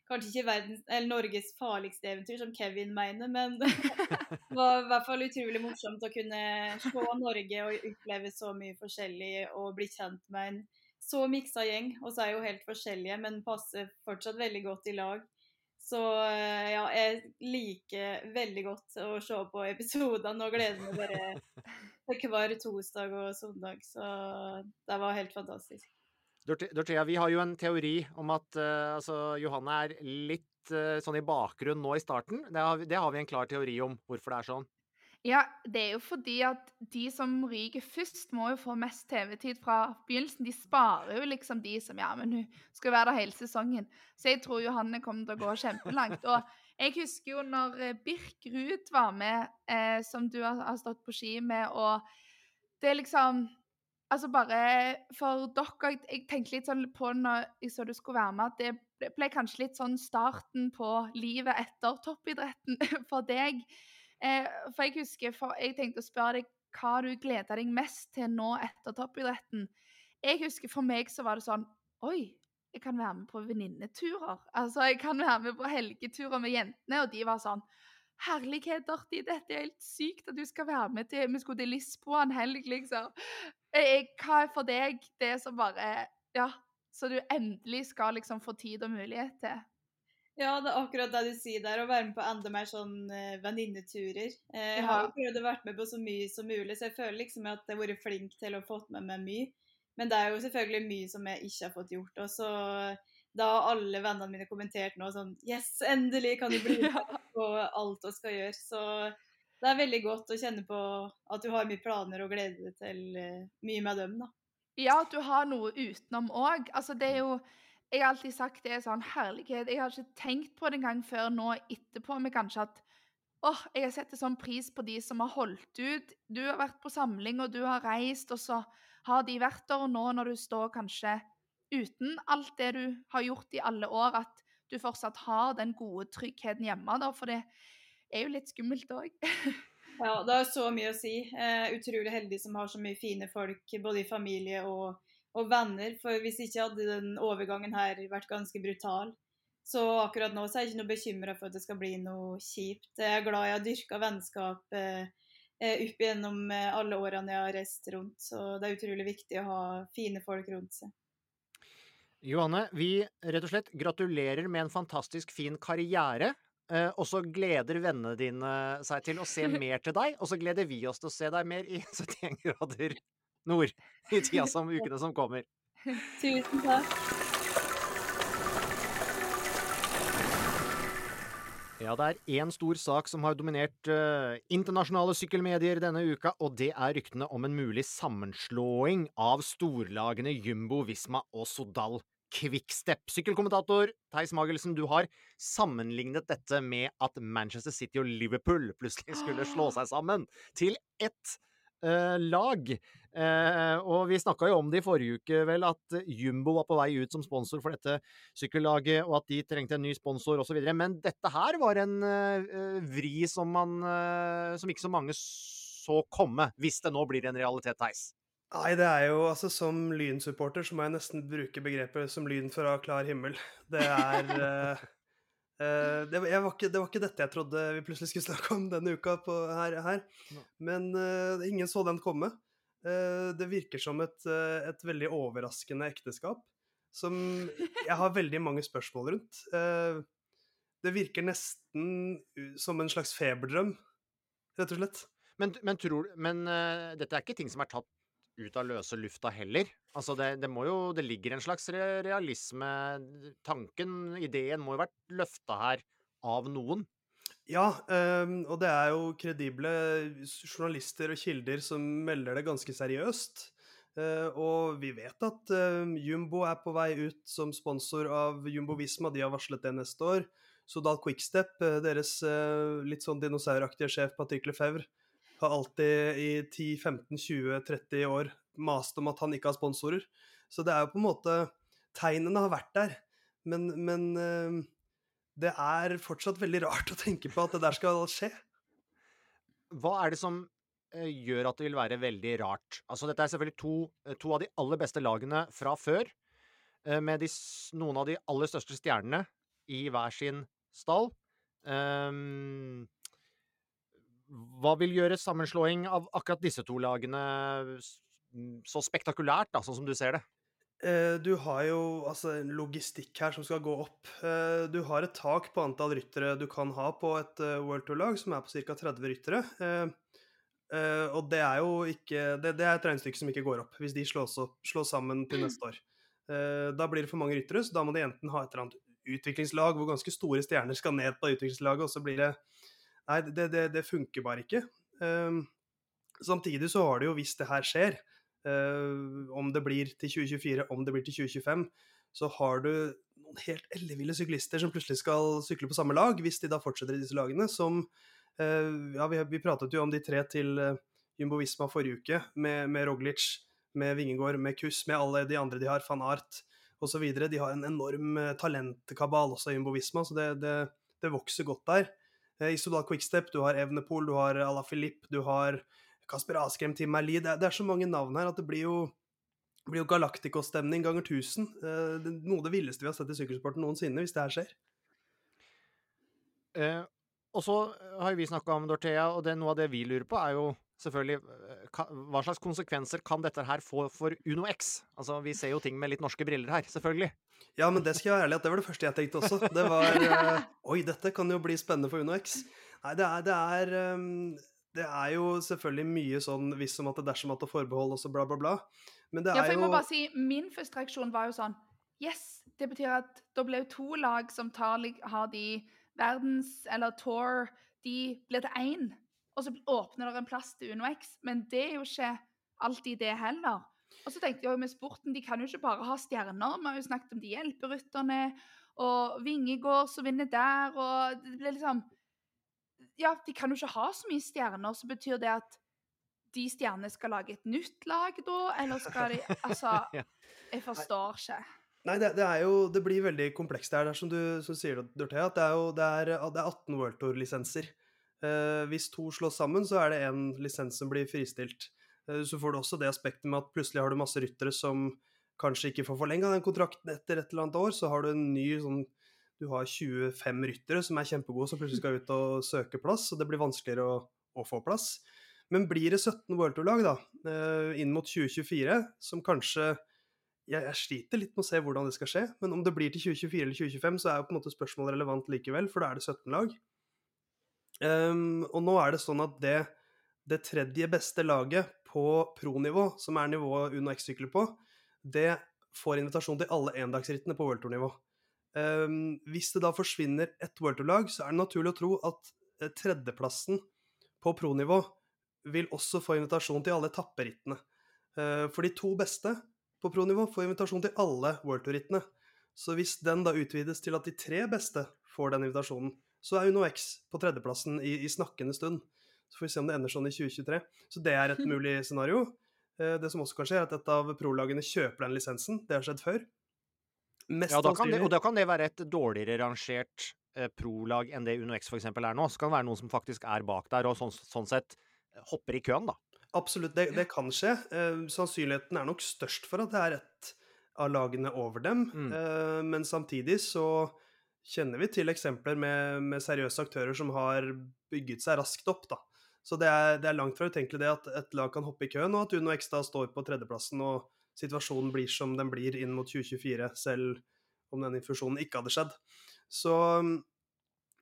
Kanskje ikke verdens, Norges farligste eventyr, som Kevin mener, men det var i hvert fall utrolig morsomt å kunne se Norge og oppleve så mye forskjellig og bli kjent med en så miksa gjeng. Og så er jo helt forskjellige, men passer fortsatt veldig godt i lag. Så eh, ja, jeg liker veldig godt å se på episodene og gleder meg bare til hver torsdag og søndag. Så det var helt fantastisk. Dorthea, vi har jo en teori om at uh, altså, Johanne er litt uh, sånn i bakgrunnen nå i starten. Det har, det har, vi en klar teori om hvorfor det er sånn. Ja, det er jo fordi at de som ryker først, må jo få mest TV-tid fra begynnelsen. De sparer jo liksom de som Ja, men hun skal være der hele sesongen. Så jeg tror Johanne kommer til å gå kjempelangt. Og jeg husker jo når eh, Birk Ruud var med, eh, som du har, har stått på ski med, og det er liksom Altså bare for dere Jeg tenkte litt sånn på når jeg så du skulle være med, at det ble kanskje litt sånn starten på livet etter toppidretten for deg. Eh, for jeg husker for Jeg tenkte å spørre deg hva du gleder deg mest til nå etter toppidretten. Jeg husker for meg så var det sånn Oi, jeg kan være med på venninneturer. Altså, jeg kan være med på helgeturer med jentene, og de var sånn Herlighet, Dorti, dette er helt sykt at du skal være med til Vi skulle til Lisboa en helg, liksom. Jeg, hva er for deg det som bare Ja, så du endelig skal liksom få tid og mulighet til? Ja, det er akkurat det du sier der, å være med på enda mer sånn uh, venninneturer. Jeg har jo prøvd å være med på så mye som mulig, så jeg føler liksom at jeg har vært flink til å få med meg mye. Men det er jo selvfølgelig mye som jeg ikke har fått gjort. Og så da har alle vennene mine kommentert nå sånn Yes, endelig kan du bli med på alt du skal gjøre. Så det er veldig godt å kjenne på at du har mye planer og gleder deg til uh, mye med dem, da. Ja, at du har noe utenom òg. Altså, det er jo Jeg har alltid sagt det er sånn herlighet. Jeg har ikke tenkt på det engang før nå etterpå, men kanskje at åh, jeg setter sånn pris på de som har holdt ut. Du har vært på samling, og du har reist, og så har de vært der. Og nå når du står kanskje uten alt det du har gjort i alle år, at du fortsatt har den gode tryggheten hjemme. Da, for det er jo litt skummelt òg. ja, det har så mye å si. Eh, utrolig heldig som har så mye fine folk, både i familie og, og, venner. For hvis ikke hadde den overgangen her vært ganske brutal. Så akkurat nå så er jeg ikke noe bekymra for at det skal bli noe kjipt. Jeg er glad jeg har dyrka vennskap eh, eh, opp igjennom eh, alle årene jeg har reist rundt. Så det er utrolig viktig å ha fine folk rundt seg. Johanne, vi rett og slett gratulerer med en fantastisk fin karriere. Eh, og så gleder vennene dine seg til å se mer til deg, og så gleder vi oss til å se deg mer i 71 grader nord i tida som ukene som kommer. Tusen takk. Ja, det er én stor sak som har dominert uh, internasjonale sykkelmedier denne uka, og det er ryktene om en mulig sammenslåing av storlagene Jumbo, Visma og Sodal Quickstep. Sykkelkommentator Theis Magelsen, du har sammenlignet dette med at Manchester City og Liverpool plutselig skulle slå seg sammen til ett uh, lag. Uh, og vi snakka jo om det i forrige uke, vel, at Jumbo var på vei ut som sponsor for dette sykkellaget, og at de trengte en ny sponsor osv. Men dette her var en uh, vri som man Som ikke så mange så komme, hvis det nå blir en realitet, Theis. Nei, det er jo altså Som Lyn-supporter så må jeg nesten bruke begrepet som lyn fra klar himmel. Det er uh, uh, det, var ikke, det, var ikke, dette jeg trodde vi plutselig skulle snakke om denne uka på, her, her. Men uh, ingen så den komme. det virker som et, et, veldig overraskende ekteskap som jeg har veldig mange spørsmål rundt. det virker nesten som en slags feberdrøm, rett og slett. Men, men, tror, men dette er ikke ting som er tatt ut av løse lufta heller. Altså det, det, må jo Det ligger en slags realisme Tanken, ideen, må jo vært løfta her av noen. Ja, um, og det er jo kredible journalister og kilder som melder det ganske seriøst. Uh, og vi vet at uh, Jumbo er på vei ut som sponsor av Jumbo Visma. De har varslet det neste år. Sodal Quickstep, uh, deres litt sånn dinosauraktige sjef Patrick Lefebvre, har alltid i 10-15-20-30 år mast om at han ikke har sponsorer. Så det er jo på en måte Tegnene har vært der, men, men uh, det er fortsatt veldig rart å tenke på at det der skal skje. Hva er det som uh, gjør at det vil være veldig rart? Altså, dette er selvfølgelig to, uh, to av de aller beste lagene fra før, med de, noen av de aller største stjernene i hver sin stall. Um, hva vil gjøre sammenslåing av akkurat disse to lagene så spektakulært, da, sånn som du ser det? Eh, du har jo altså, en logistikk her som skal gå opp. Eh, du har et tak på antall ryttere du kan ha på et eh, World Tour-lag, som er på ca. 30 ryttere. Og det er jo ikke det, det, er et regnestykke som ikke går opp, hvis de slås, opp, slås sammen til neste år. Da blir det for mange ryttere, så da må de enten ha et eller annet utviklingslag hvor ganske store stjerner skal ned på utviklingslaget, og så blir det Nei, det, det, det funker bare ikke. Um, samtidig så har det jo, hvis det her skjer, uh, om det blir til 2024, om det blir til 2025, så har du noen helt elleville syklister som plutselig skal sykle på samme lag, hvis de da fortsetter i disse lagene, som uh, Ja, vi, vi, pratet jo om de tre til uh, Jumbo Visma forrige uke, med, med Roglic, med Vingegård, med Kuss, med alle de andre de har, van Art osv. De har en enorm talentkabal også, Jumbo Visma, så det, det, det vokser godt der. Eh, Isodal Quickstep, du har Evnepol, du har Ala Filip, du har Kasper Askrem, Tim Merli. Det, det, er så mange navn her at det blir jo, blir jo Galacticos-stemning ganger 1000. Eh, noe av det villeste vi har sett i sykkelsporten noensinne, hvis det her skjer. Eh, og så har vi snakka om Dorthea, og det, noe av det vi lurer på, er jo selvfølgelig eh, Hva slags konsekvenser kan dette her få for Uno X? Altså, vi ser jo ting med litt norske briller her, selvfølgelig. Ja, men det skal jeg være ærlig at det var det første jeg tenkte også. Det var uh, Oi, dette kan jo bli spennende for Uno X. Nei, det er, det er, um, det er jo selvfølgelig mye sånn hvis som at det dersom at det forbehold og så bla, bla, bla. Men det er jo Ja, for jeg må bare si, min første reaksjon var jo sånn Yes! Det betyr at da blir jo to lag som tar, har de verdens- eller tour De blir til én. Og så åpner det en plass til Uno X. Men det er jo ikke alltid det heller. Og så tenkte jeg med sporten, de kan jo ikke bare ha stjerner. Vi har jo snakket om de hjelperytterne, og Vingegård som vinner der, og det blir liksom Ja, de kan jo ikke ha så mye stjerner, så betyr det at de stjernene skal lage et nytt lag da, eller skal de Altså, jeg forstår ikke. Nei, det, det, er jo Det blir veldig komplekst her. Er som du som sier, Dorthea, at det er jo det er, det er 18 World Tour-lisenser. Eh, hvis to slås sammen, så er det én lisens som blir fristilt. Eh, så får du også det aspektet med at plutselig har du masse ryttere som kanskje ikke får forlenga den kontrakten etter et eller annet år. Så har du en ny sånn du har 25 ryttere som er kjempegode, som plutselig skal ut og søke plass, og det blir vanskeligere å, å få plass. Men blir det 17 World Tour-lag da, eh, inn mot 2024, som kanskje jeg, jeg, sliter litt med å se hvordan det skal skje, men om det blir til 2024 eller 2025, så er jo på en måte spørsmålet relevant likevel, for da er det 17 lag. Um, og nå er det sånn at det, det tredje beste laget på pro-nivå, som er nivået Uno X sykler på, det får invitasjon til alle endagsrittene på World Tour-nivå. Um, hvis det da forsvinner ett World Tour-lag, så er det naturlig å tro at eh, tredjeplassen på pro-nivå vil også få invitasjon til alle etapperittene. Uh, for de to beste på pro-nivå får invitasjon til alle World Tour-rittene. Så hvis den da utvides til at de tre beste får den invitasjonen, så er Uno X på tredjeplassen i, i snakkende stund. Så får vi se om det ender sånn i 2023. Så det er et mulig scenario. Eh, det som også kan skje, er at et av pro-lagene kjøper den lisensen. Det har skjedd før. Mest ja, da det, og da kan det være et dårligere rangert eh, pro-lag enn det Uno X f.eks. er nå. Så kan det være noen som faktisk er bak der, og sånn, sånn sett hopper i køen, da. Absolutt, det, det kan skje. Eh, sannsynligheten er nok størst for at det er et av lagene over dem, mm. eh, men samtidig så kjenner vi til eksempler med, med, seriøse aktører som har bygget seg raskt opp, da. Så det er, det er langt fra utenkelig det at et lag kan hoppe i køen, og at Uno da står på tredjeplassen og situasjonen blir som den blir inn mot 2024, selv om den infusjonen ikke hadde skjedd. Så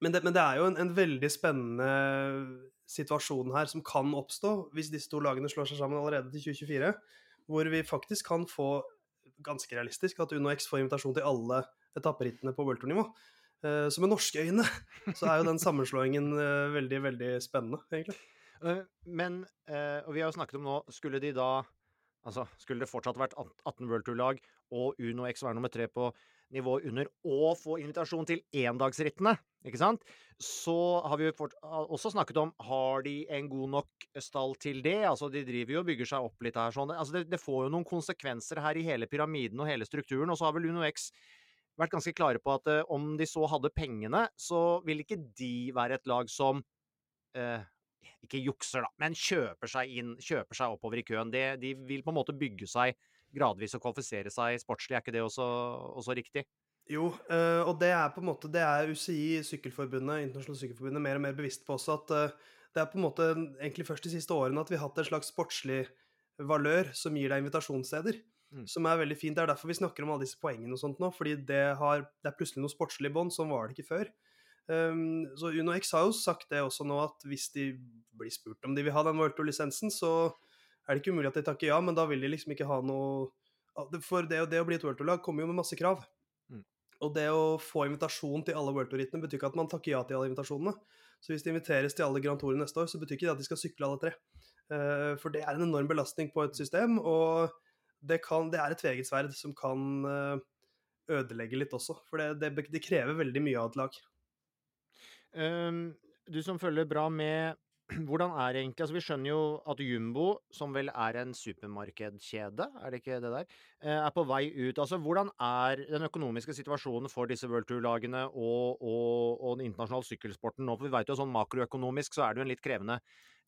men det, men det er jo en, en, veldig spennende situasjon her som kan oppstå hvis disse to lagene slår seg sammen allerede til 2024, hvor vi faktisk kan få, ganske realistisk, at Uno X får invitasjon til alle etapperittene på World Tour-nivå. Uh, så med norske øyne så er jo den sammenslåingen uh, veldig, veldig spennende, egentlig. Uh, men, og vi har jo snakket om nå, skulle de da Altså, skulle det fortsatt vært 18 World Tour-lag og Uno X være nummer tre på nivå under, og få invitasjon til endagsrittene, ikke sant, så har vi jo også snakket om har de en god nok stall til det? Altså, de driver jo og bygger seg opp litt her sånn. Altså, det, det får jo noen konsekvenser her i hele pyramiden og hele strukturen. Og så har vel UnoX vært ganske klare på at uh, om de så hadde pengene, så vil ikke de være et lag som uh, ikke jukser, da, men kjøper seg inn, kjøper seg oppover i køen. Det, de vil på en måte bygge seg gradvis å kvalifisere seg sportslig. Er ikke det også, også riktig? Jo, uh, og det er på en måte det er UCI, Sykkelforbundet, Internasjonale Sykkelforbundet, mer og mer bevisst på også at uh, det er på en måte egentlig først de siste årene at vi har hatt en slags sportslig valør som gir deg invitasjonssteder. Mm. Som er veldig fint. Det er derfor vi snakker om alle disse poengene og sånt nå. Fordi det, har, det er plutselig noe sportslig bånd. Sånn var det ikke før. Um, så Uno X har jo sagt det også nå, at hvis de blir spurt om de vil ha den World Tour-lisensen, så er det ikke umulig at de takker ja, men da vil de liksom ikke ha noe For det, det å bli et World Tour-lag kommer jo med masse krav. Mm. Og det å få invitasjon til alle World Tour-rittene betyr ikke at man takker ja til alle invitasjonene. Så hvis de inviteres til alle Grand Tour neste år, så betyr ikke det at de skal sykle alle tre. Uh, for det er en enorm belastning på et system, og det, kan, det er et tveget sverd som kan uh, ødelegge litt også. For det, det, det, krever veldig mye av et lag. Um, du som følger bra med hvordan er egentlig altså Vi skjønner jo at Jumbo, som vel er en supermarkedkjede, er det ikke det der, eh, er på vei ut. Altså, Hvordan er den økonomiske situasjonen for disse World Tour-lagene og, og, og, den internasjonale sykkelsporten nå? For vi vet jo sånn makroøkonomisk så er det jo en litt krevende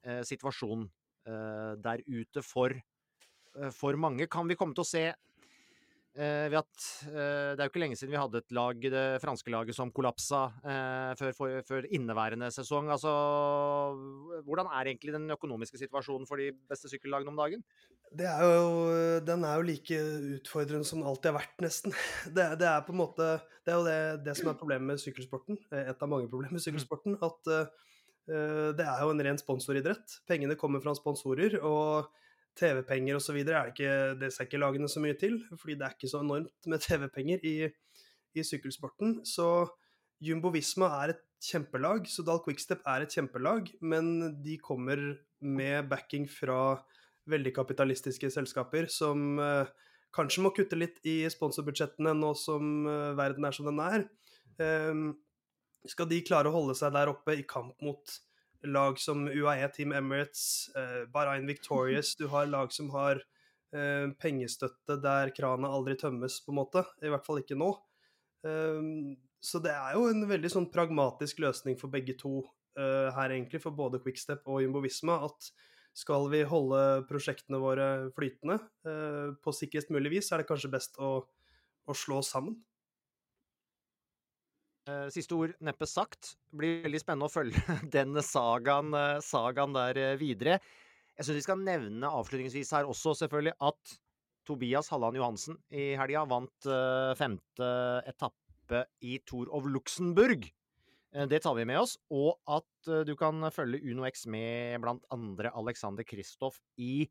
eh, situasjon eh, der ute for, eh, for mange. Kan vi komme til å se Eh, at, eh, det er jo ikke lenge siden vi hadde et lag, det franske laget, som kollapsa eh, før, for, før, inneværende sesong. Altså, hvordan er egentlig den økonomiske situasjonen for de beste sykkellagene om dagen? Er jo, den er jo like utfordrende som den alltid har vært, nesten. Det, det, er på en måte, det er jo det, det, som er problemet med sykkelsporten, et av mange problemer med mm. sykkelsporten. At uh, det er jo en ren sponsoridrett. Pengene kommer fra sponsorer. og TV-penger osv. er det ikke Det ser ikke lagene så mye til, fordi det er ikke så enormt med TV-penger i, i, sykkelsporten. Så Jumbo Visma er et kjempelag, så Dahl Quickstep er et kjempelag, men de kommer med backing fra veldig kapitalistiske selskaper som eh, kanskje må kutte litt i sponsorbudsjettene nå som eh, verden er som den er. Eh, skal de klare å holde seg der oppe i kamp mot lag som UAE, Team Emirates, eh, Bahrain Victorious. Du har lag som har eh, pengestøtte der krana aldri tømmes, på en måte. I hvert fall ikke nå. Um, så det er jo en veldig sånn pragmatisk løsning for begge to uh, her, egentlig, for både Quickstep og Jumbovisma. At skal vi holde prosjektene våre flytende uh, på sikrest mulig vis, er det kanskje best å, å slå sammen. Eh, siste ord neppe sagt. Blir veldig spennende å følge den sagaen, eh, sagaen der eh, videre. Jeg syns vi skal nevne avslutningsvis her også, selvfølgelig, at Tobias Halland Johansen i helga vant femte etappe i Tour of Luxembourg. Det tar vi med oss. Og at du kan følge Uno X med blant andre Alexander Kristoff i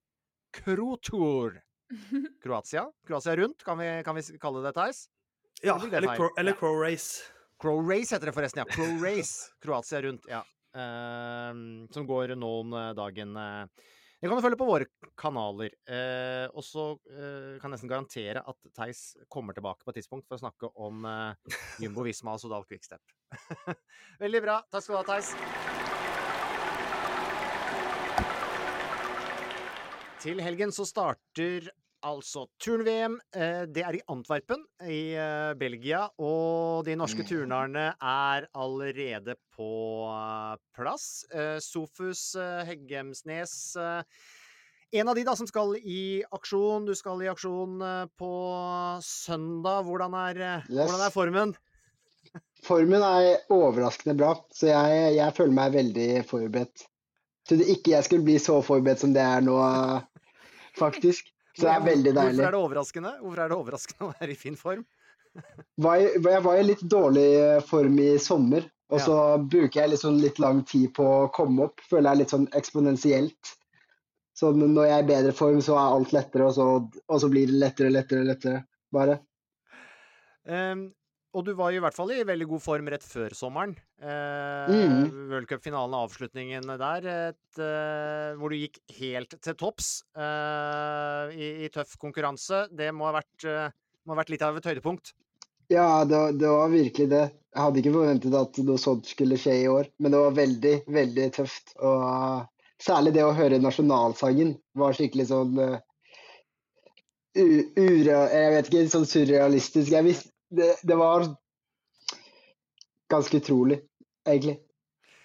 Krotour. Kroatia? Kroatia rundt, kan vi, kan vi kalle det, Theis? Ja, Eller det? Crow, eller Crow Race. Crow Race heter det forresten, ja. Crow Race. Kroatia rundt, ja. Uh, som går nå om dagen eh. Det kan du følge på våre kanaler. Uh, og så uh, kan jeg nesten garantere at Theis kommer tilbake på et tidspunkt for å snakke om eh, Jumbo Visma og Sodal Quickstep. Veldig bra. Takk skal du ha, Theis. Til helgen så starter altså turn-VM. Eh, Det er i Antwerpen i eh, Belgia, og de norske turnerne er allerede på eh, plass. Sofus Heggemsnes en av de da som skal i aksjon. Du skal i aksjon på søndag. Hvordan er, Yes. hvordan er formen? Formen er overraskende bra, så jeg, jeg føler meg veldig forberedt. Trodde ikke jeg skulle bli så forberedt som det er nå, faktisk. Så det er veldig deilig. Hvorfor er det overraskende? Hvorfor er det overraskende å være i fin form? Jeg var i litt dårlig form i sommer, og Ja. så bruker jeg liksom litt lang tid på å komme opp. Føler jeg litt sånn eksponentielt. Så når jeg er i bedre form, så er alt lettere, og så, og så blir det lettere, lettere, lettere. Bare. Ehm, og du var i hvert fall i veldig god form rett før sommeren. Eh, mm. World Cup-finalen og avslutningen der, et, eh, hvor du gikk helt til topps eh, i, i tøff konkurranse. Det må ha vært, eh, må ha vært litt av et høydepunkt. Ja, det, var- det var virkelig det. Jeg hadde ikke forventet at noe sånt skulle skje i år, men det var veldig, veldig tøft. Og særlig det å høre nasjonalsangen var skikkelig sånn uh, ure... Jeg vet ikke, sånn surrealistisk. Jeg visste det, det var ganske utrolig, egentlig.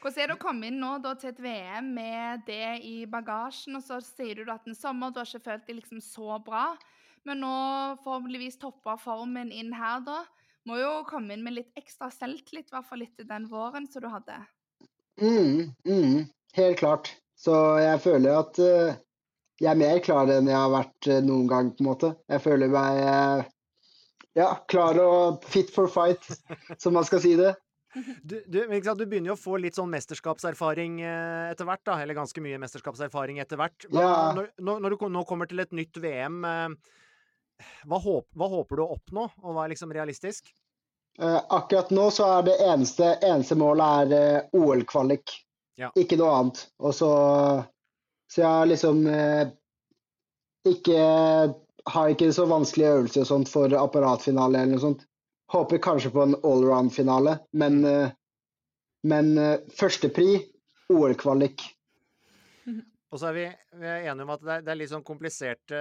Hvordan er det å komme inn nå da, til et VM med det i bagasjen, og så sier du at en sommer du har ikke følt deg liksom så bra, men nå forhåpentligvis topper formen inn her, da. Må jo komme inn med litt ekstra selvtillit, i hvert fall etter den våren som du hadde. Mm, mm, helt klart. Så jeg føler at uh, jeg er mer klar enn jeg har vært uh, noen gang, på en måte. Jeg føler meg eh, ja, klar og fit for fight, som man skal si det. Du, du, du begynner jo å få litt sånn mesterskapserfaring eh, etter hvert, da. Eller ganske mye mesterskapserfaring etter hvert. Ja. når, når, når du nå kommer til et nytt VM, eh, hva, håp, hva håper du å oppnå, og hva er liksom realistisk? Eh, akkurat nå så er det eneste, eneste målet er eh, OL-kvalik. Ja. Ikke noe annet. Og så Så jeg har liksom eh, ikke Har ikke så vanskelige øvelser og sånt for apparatfinale eller noe sånt. Håper kanskje på en allround-finale, men, eh, men eh, førstepri OL-kvalik. Og så er vi, vi er enige om at det er, det er litt sånn kompliserte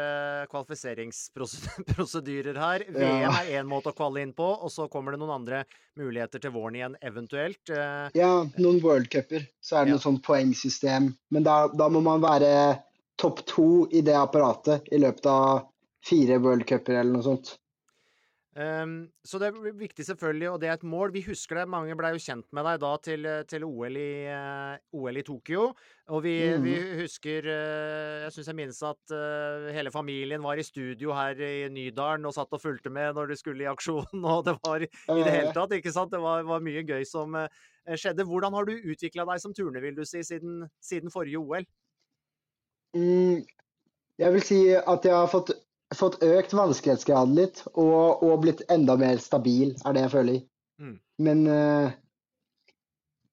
kvalifiseringsprosedyrer her. VM er én måte å kvalle inn på, og så kommer det noen andre muligheter til våren igjen, eventuelt. Eh, Ja, noen worldcuper. Så er det Ja. noe sånn poengsystem. Men da, da må man være topp to i det apparatet i løpet av fire worldcuper eller noe sånt. Um, så det er viktig selvfølgelig, og det er et mål. Vi husker det, mange ble jo kjent med deg da til, til OL, i, uh, OL i Tokyo. Og vi, mm. vi husker uh, Jeg syns jeg minnes at uh, hele familien var i studio her i Nydalen og satt og fulgte med når du skulle i aksjon, og det var i det hele Eh. tatt, ikke sant? Det var, var mye gøy som eh, skjedde. Hvordan har du utvikla deg som turner, vil du si, siden, siden forrige OL? Mm, jeg vil si at jeg har fått, fått økt vanskelighetsgraden litt, og, og blitt enda mer stabil, er det jeg føler. Mm. Men uh,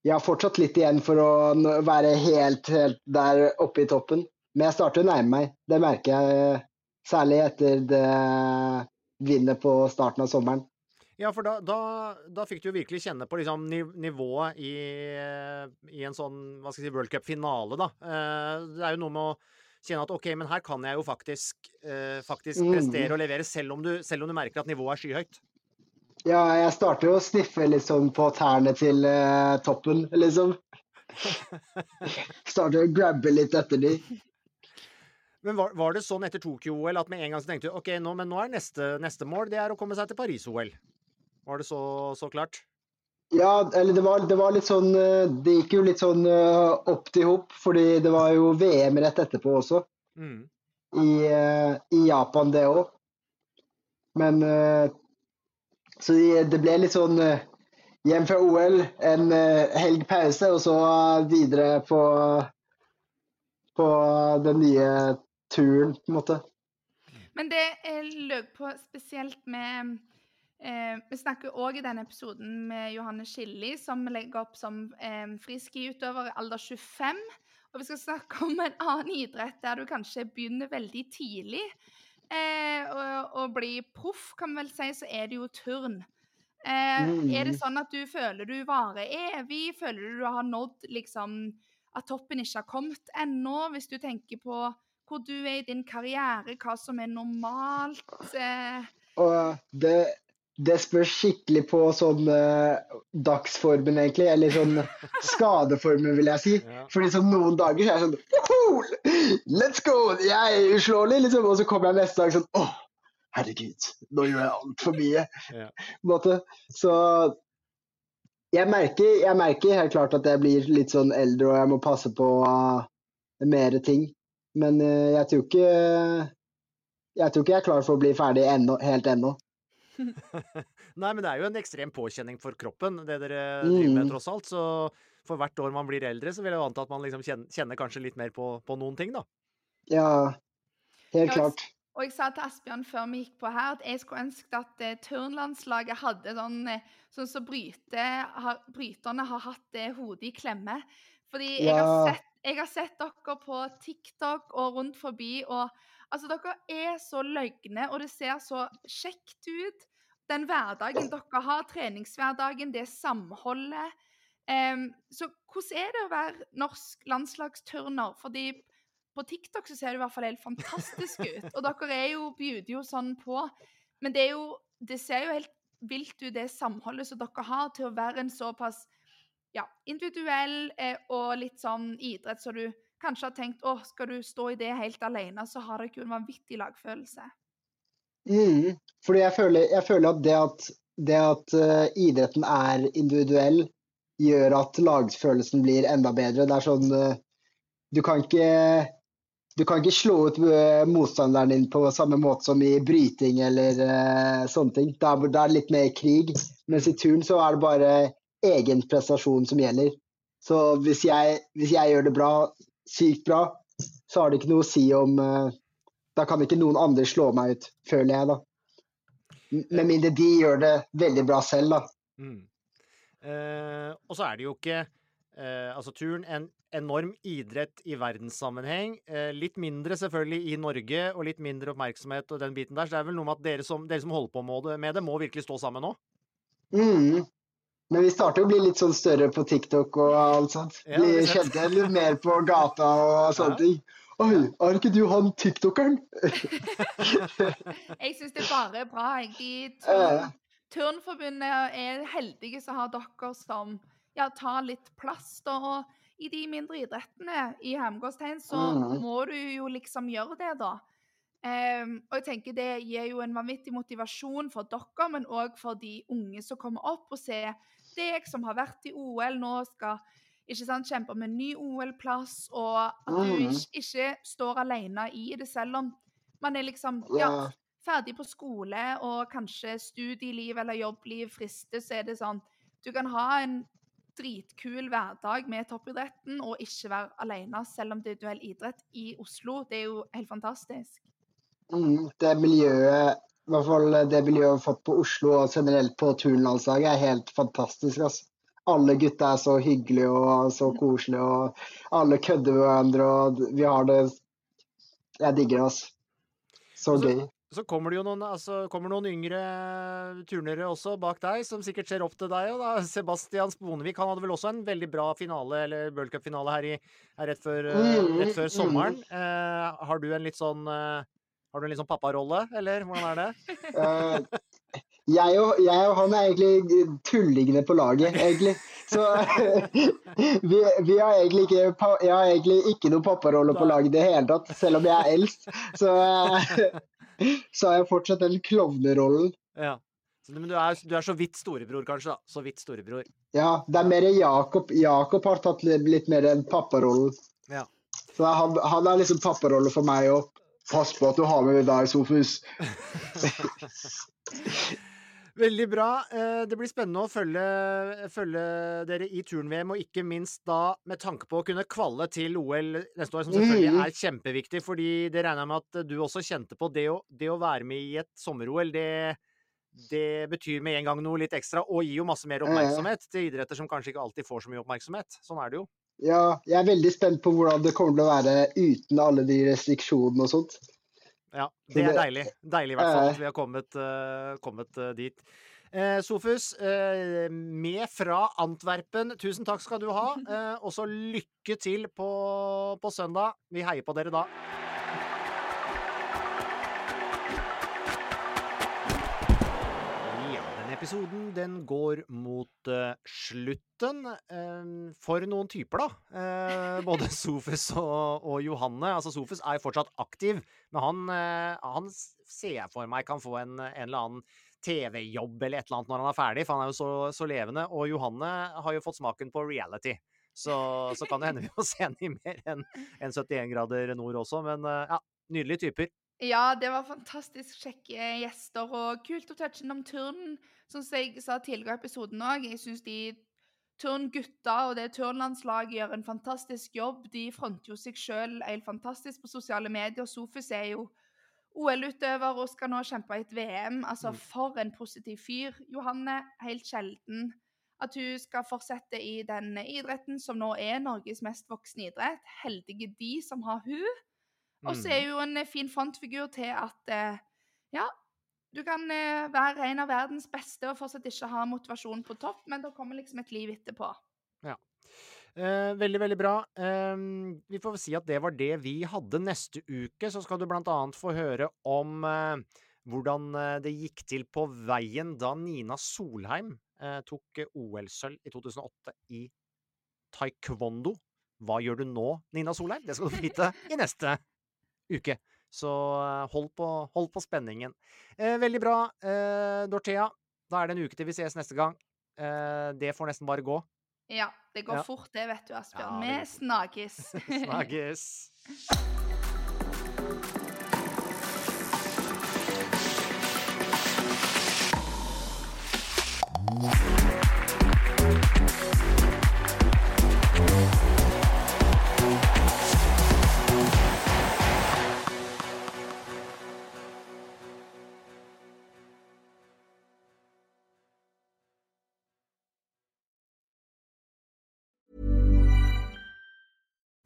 jeg har fortsatt litt igjen for å være helt, helt der oppe i toppen. Men jeg starter å nærme meg. Det merker jeg eh, særlig etter det vinnet på starten av sommeren. Ja, for da, da, da fikk du jo virkelig kjenne på liksom, nivået i, eh, i en sånn hva skal jeg si, World Cup-finale, da. Det er jo noe med å kjenne at OK, men her kan jeg jo faktisk, eh, faktisk Mm. prestere og levere, selv om, du, selv om du merker at nivået er skyhøyt. Ja, jeg starter jo å sniffe litt sånn på tærne til eh, toppen, liksom. starter å grabbe litt etter de. Men var, var det sånn etter Tokyo-OL at med en gang så tenkte du OK, nå, men nå er neste, neste mål det er å komme seg til Paris-OL? Var det så, så klart? Ja, eller det var, det var litt sånn eh, Det gikk jo litt sånn eh, opp til hopp, fordi det var jo VM rett etterpå også. Mm. I, eh, i Japan, det òg. Men eh, Så de- det ble litt sånn hjem fra OL, en helg pause, og så videre på på den nye turen, på en måte. Men det jeg lurer på spesielt med eh, Vi snakker òg i denne episoden med Johanne Skilli, som legger opp som eh, friskiutøver i alder 25. Og vi skal snakke om en annen idrett der du kanskje begynner veldig tidlig. Eh, og, og bli proff, kan vi vel si, så er det jo turn. Eh, Er det Mm. sånn at du føler du varer evig? Føler du du har nådd liksom At toppen ikke har kommet ennå? Hvis du tenker på hvor du er i din karriere, hva som er normalt eh, Og det, det spørs skikkelig på sånn eh, dagsformen, egentlig. Eller sånn skadeformen, vil jeg si. Ja. Fordi sånn noen dager så er jeg sånn «Woho! Let's go! Jeg er uslåelig, liksom. Og så kommer jeg neste dag sånn Åh, herregud, nå gjør jeg altfor mye. Ja. Måte. Så jeg merker, jeg merker helt klart at jeg blir litt sånn eldre, og jeg må passe på uh, mer ting. Men uh, jeg tror ikke jeg tror ikke jeg er klar for å bli ferdig ennå, helt ennå. Nei, men det er jo en ekstrem påkjenning for kroppen, det dere driver med, Mm. tross alt. Så for hvert år man blir eldre, så vil jeg jo anta at man liksom kjenner, kjenner kanskje litt mer på, på noen ting, da. Ja, helt Ja, klart. Og jeg sa til Asbjørn før vi gikk på her, at jeg skulle ønske at eh, turnlandslaget hadde sånn eh, sånn som bryte, har, bryterne har hatt det hodet i klemme. Fordi jeg, har sett, jeg har sett dere på TikTok og rundt forbi, og altså, dere er så løgne, og det ser så kjekt ut. Den hverdagen dere har, treningshverdagen, det samholdet. Um, så hvordan er det å være norsk landslagsturner? Fordi på TikTok så ser det i hvert fall helt fantastisk ut. Og dere er jo, bjuder jo sånn på. Men det jo Det ser jo helt vilt ut, det samholdet som dere har til å være en såpass ja, individuell eh, og litt sånn idrett så du kanskje har tenkt å, skal du stå i det helt alene, så har dere jo en vanvittig lagfølelse. Mm, fordi jeg føler, jeg føler at det at, det at uh, idretten er individuell, gjør at lagfølelsen blir enda bedre. Det er sånn uh, Du kan ikke du kan ikke slå ut eh, motstanderen din på samme måte som i bryting eller sånne ting. Da er det litt mer krig. Mens i turn så er det bare egen prestasjon som gjelder. Så hvis jeg, hvis jeg gjør det bra, sykt bra, så har det ikke noe å si om eh, Da kan ikke noen andre slå meg ut, føler jeg, da. Med mindre de gjør det veldig bra selv, da. Mm. Eh, og så er det jo ikke eh, Altså turn en enorm idrett i verdenssammenheng. Eh, litt mindre selvfølgelig i Norge, og litt mindre oppmerksomhet og den biten der. Så det er vel noe med at dere som, dere som holder på med det, med det, må virkelig stå sammen nå? Mm. Men vi starter å bli litt sånn større på TikTok og alt sånt. Ja, vi sett. kjente litt mer på gata og sånne Ja. ting. Oi, er ikke du han tiktokeren? Jeg syns det bare er bra. Jeg. De turn, Turnforbundet er heldige som har dere som ja, tar litt plass. da, og I de mindre idrettene i hermegårdstegn så mm. må du jo liksom gjøre det, da. Ehm, og jeg tenker Det gir jo en vanvittig motivasjon for dere, men òg for de unge som kommer opp og ser deg som har vært i OL, nå skal ikke sant, kjempe om en ny OL-plass, og at du Mhm. ikke, ikke står alene i det, selv om man er liksom ja, Ja. ferdig på skole og kanskje studieliv eller jobbliv frister, så er det sånn Du kan ha en dritkul hverdag med toppidretten og ikke være alene, selv om det er duell idrett i Oslo. Det er jo helt fantastisk. Mm, det miljøet, i hvert fall det miljøet vi har fått på Oslo og generelt på turnlandslaget, er helt fantastisk. Altså. Alle gutta er så hyggelige og så koselige, og alle kødder med hverandre, og vi har det Jeg digger det, altså. Så gøy. Så kommer det jo noen, altså, kommer noen yngre turnere også bak deg, som sikkert ser opp til deg. Og da. Sebastian Sponevik han hadde vel også en veldig bra finale, eller World Cup-finale her, i- her rett, før, eh, Mm, rett før mm. sommeren. Eh, har du en litt sånn eh, Har du en sånn papparolle, eller hvordan er det? Uh, jeg, og, jeg og han er egentlig tullingene på laget, egentlig. Så vi, vi har egentlig ikke, jeg har egentlig ikke noen papparolle på laget i det hele tatt, selv om jeg er eldst. Så, så har jeg fortsatt den klovnerollen. Ja. Men du er, du er så vidt storebror, kanskje? da. Så vidt storebror. Ja, det er mer Jakob. Jakob har tatt litt mer enn papparollen. Ja. Så han, han er liksom papparolle for meg òg. Pass på at du har med deg, Sofus. Veldig bra. Eh, Det blir spennende å følge, følge dere i turn-VM, og ikke minst da med tanke på å kunne kvalle til OL neste år, som selvfølgelig Mhm. er kjempeviktig. fordi det regner jeg med at du også kjente på. Det å, det å være med i et sommer-OL, det, det betyr med en gang noe litt ekstra, og gir jo masse mer oppmerksomhet til idretter som kanskje ikke alltid får så mye oppmerksomhet. Sånn er det jo. Ja, jeg er veldig spent på hvordan det kommer til å være uten alle de restriksjonene og sånt. Ja, det er deilig. Deilig i hvert fall Eh. at vi har kommet, uh, kommet uh, dit. Uh, Sofus, med fra Antwerpen, tusen takk skal du ha. Og så lykke til på, på søndag. Vi heier på dere da. Episoden den går mot uh, slutten. Uh, for noen typer, da. Uh, både Sofus og, og Johanne. Altså, Sofus er jo fortsatt aktiv, men han, han ser jeg for meg kan få en, en eller annen TV-jobb eller et eller annet når han er ferdig, for han er jo så, så levende. Og Johanne har jo fått smaken på reality. Så, så kan det hende vi må se henne i mer enn en 71 grader nord også. Men ja, nydelige typer. Ja, det var fantastisk kjekke gjester, og kult å touche innom turn. Som jeg sa tidligere i episoden òg, jeg syns de turngutta og det turnlandslaget gjør en fantastisk jobb. De fronter jo seg sjøl helt fantastisk på sosiale medier. Sofus er jo OL-utøver og skal nå kjempe i et VM. Altså, for en positiv fyr. Johanne, helt sjelden at hun skal fortsette i den idretten som nå er Norges mest voksne idrett. Heldige de som har hun. Og så er hun jo en eh, fin frontfigur til at eh, ja, du kan eh, være en av verdens beste og fortsatt ikke ha motivasjon på topp, men da kommer liksom et liv etterpå. Ja. Eh, veldig, veldig bra. Eh, vi får si at det var det vi hadde. Neste uke så skal du blant annet få høre om eh, hvordan det gikk til på veien da Nina Solheim eh, tok OL-sølv i 2008 i taekwondo. Hva gjør du nå, Nina Solheim? Det skal du få vite i neste uke. Så eh, hold på, hold på spenningen. Eh, veldig bra, eh, Dorthea. Da er det en uke til vi ses neste gang. Eh, det får nesten bare gå. Ja, det går Ja. fort det, vet du, Ja, Asbjørn. det Vi snakkes. snakkes. Snakkes.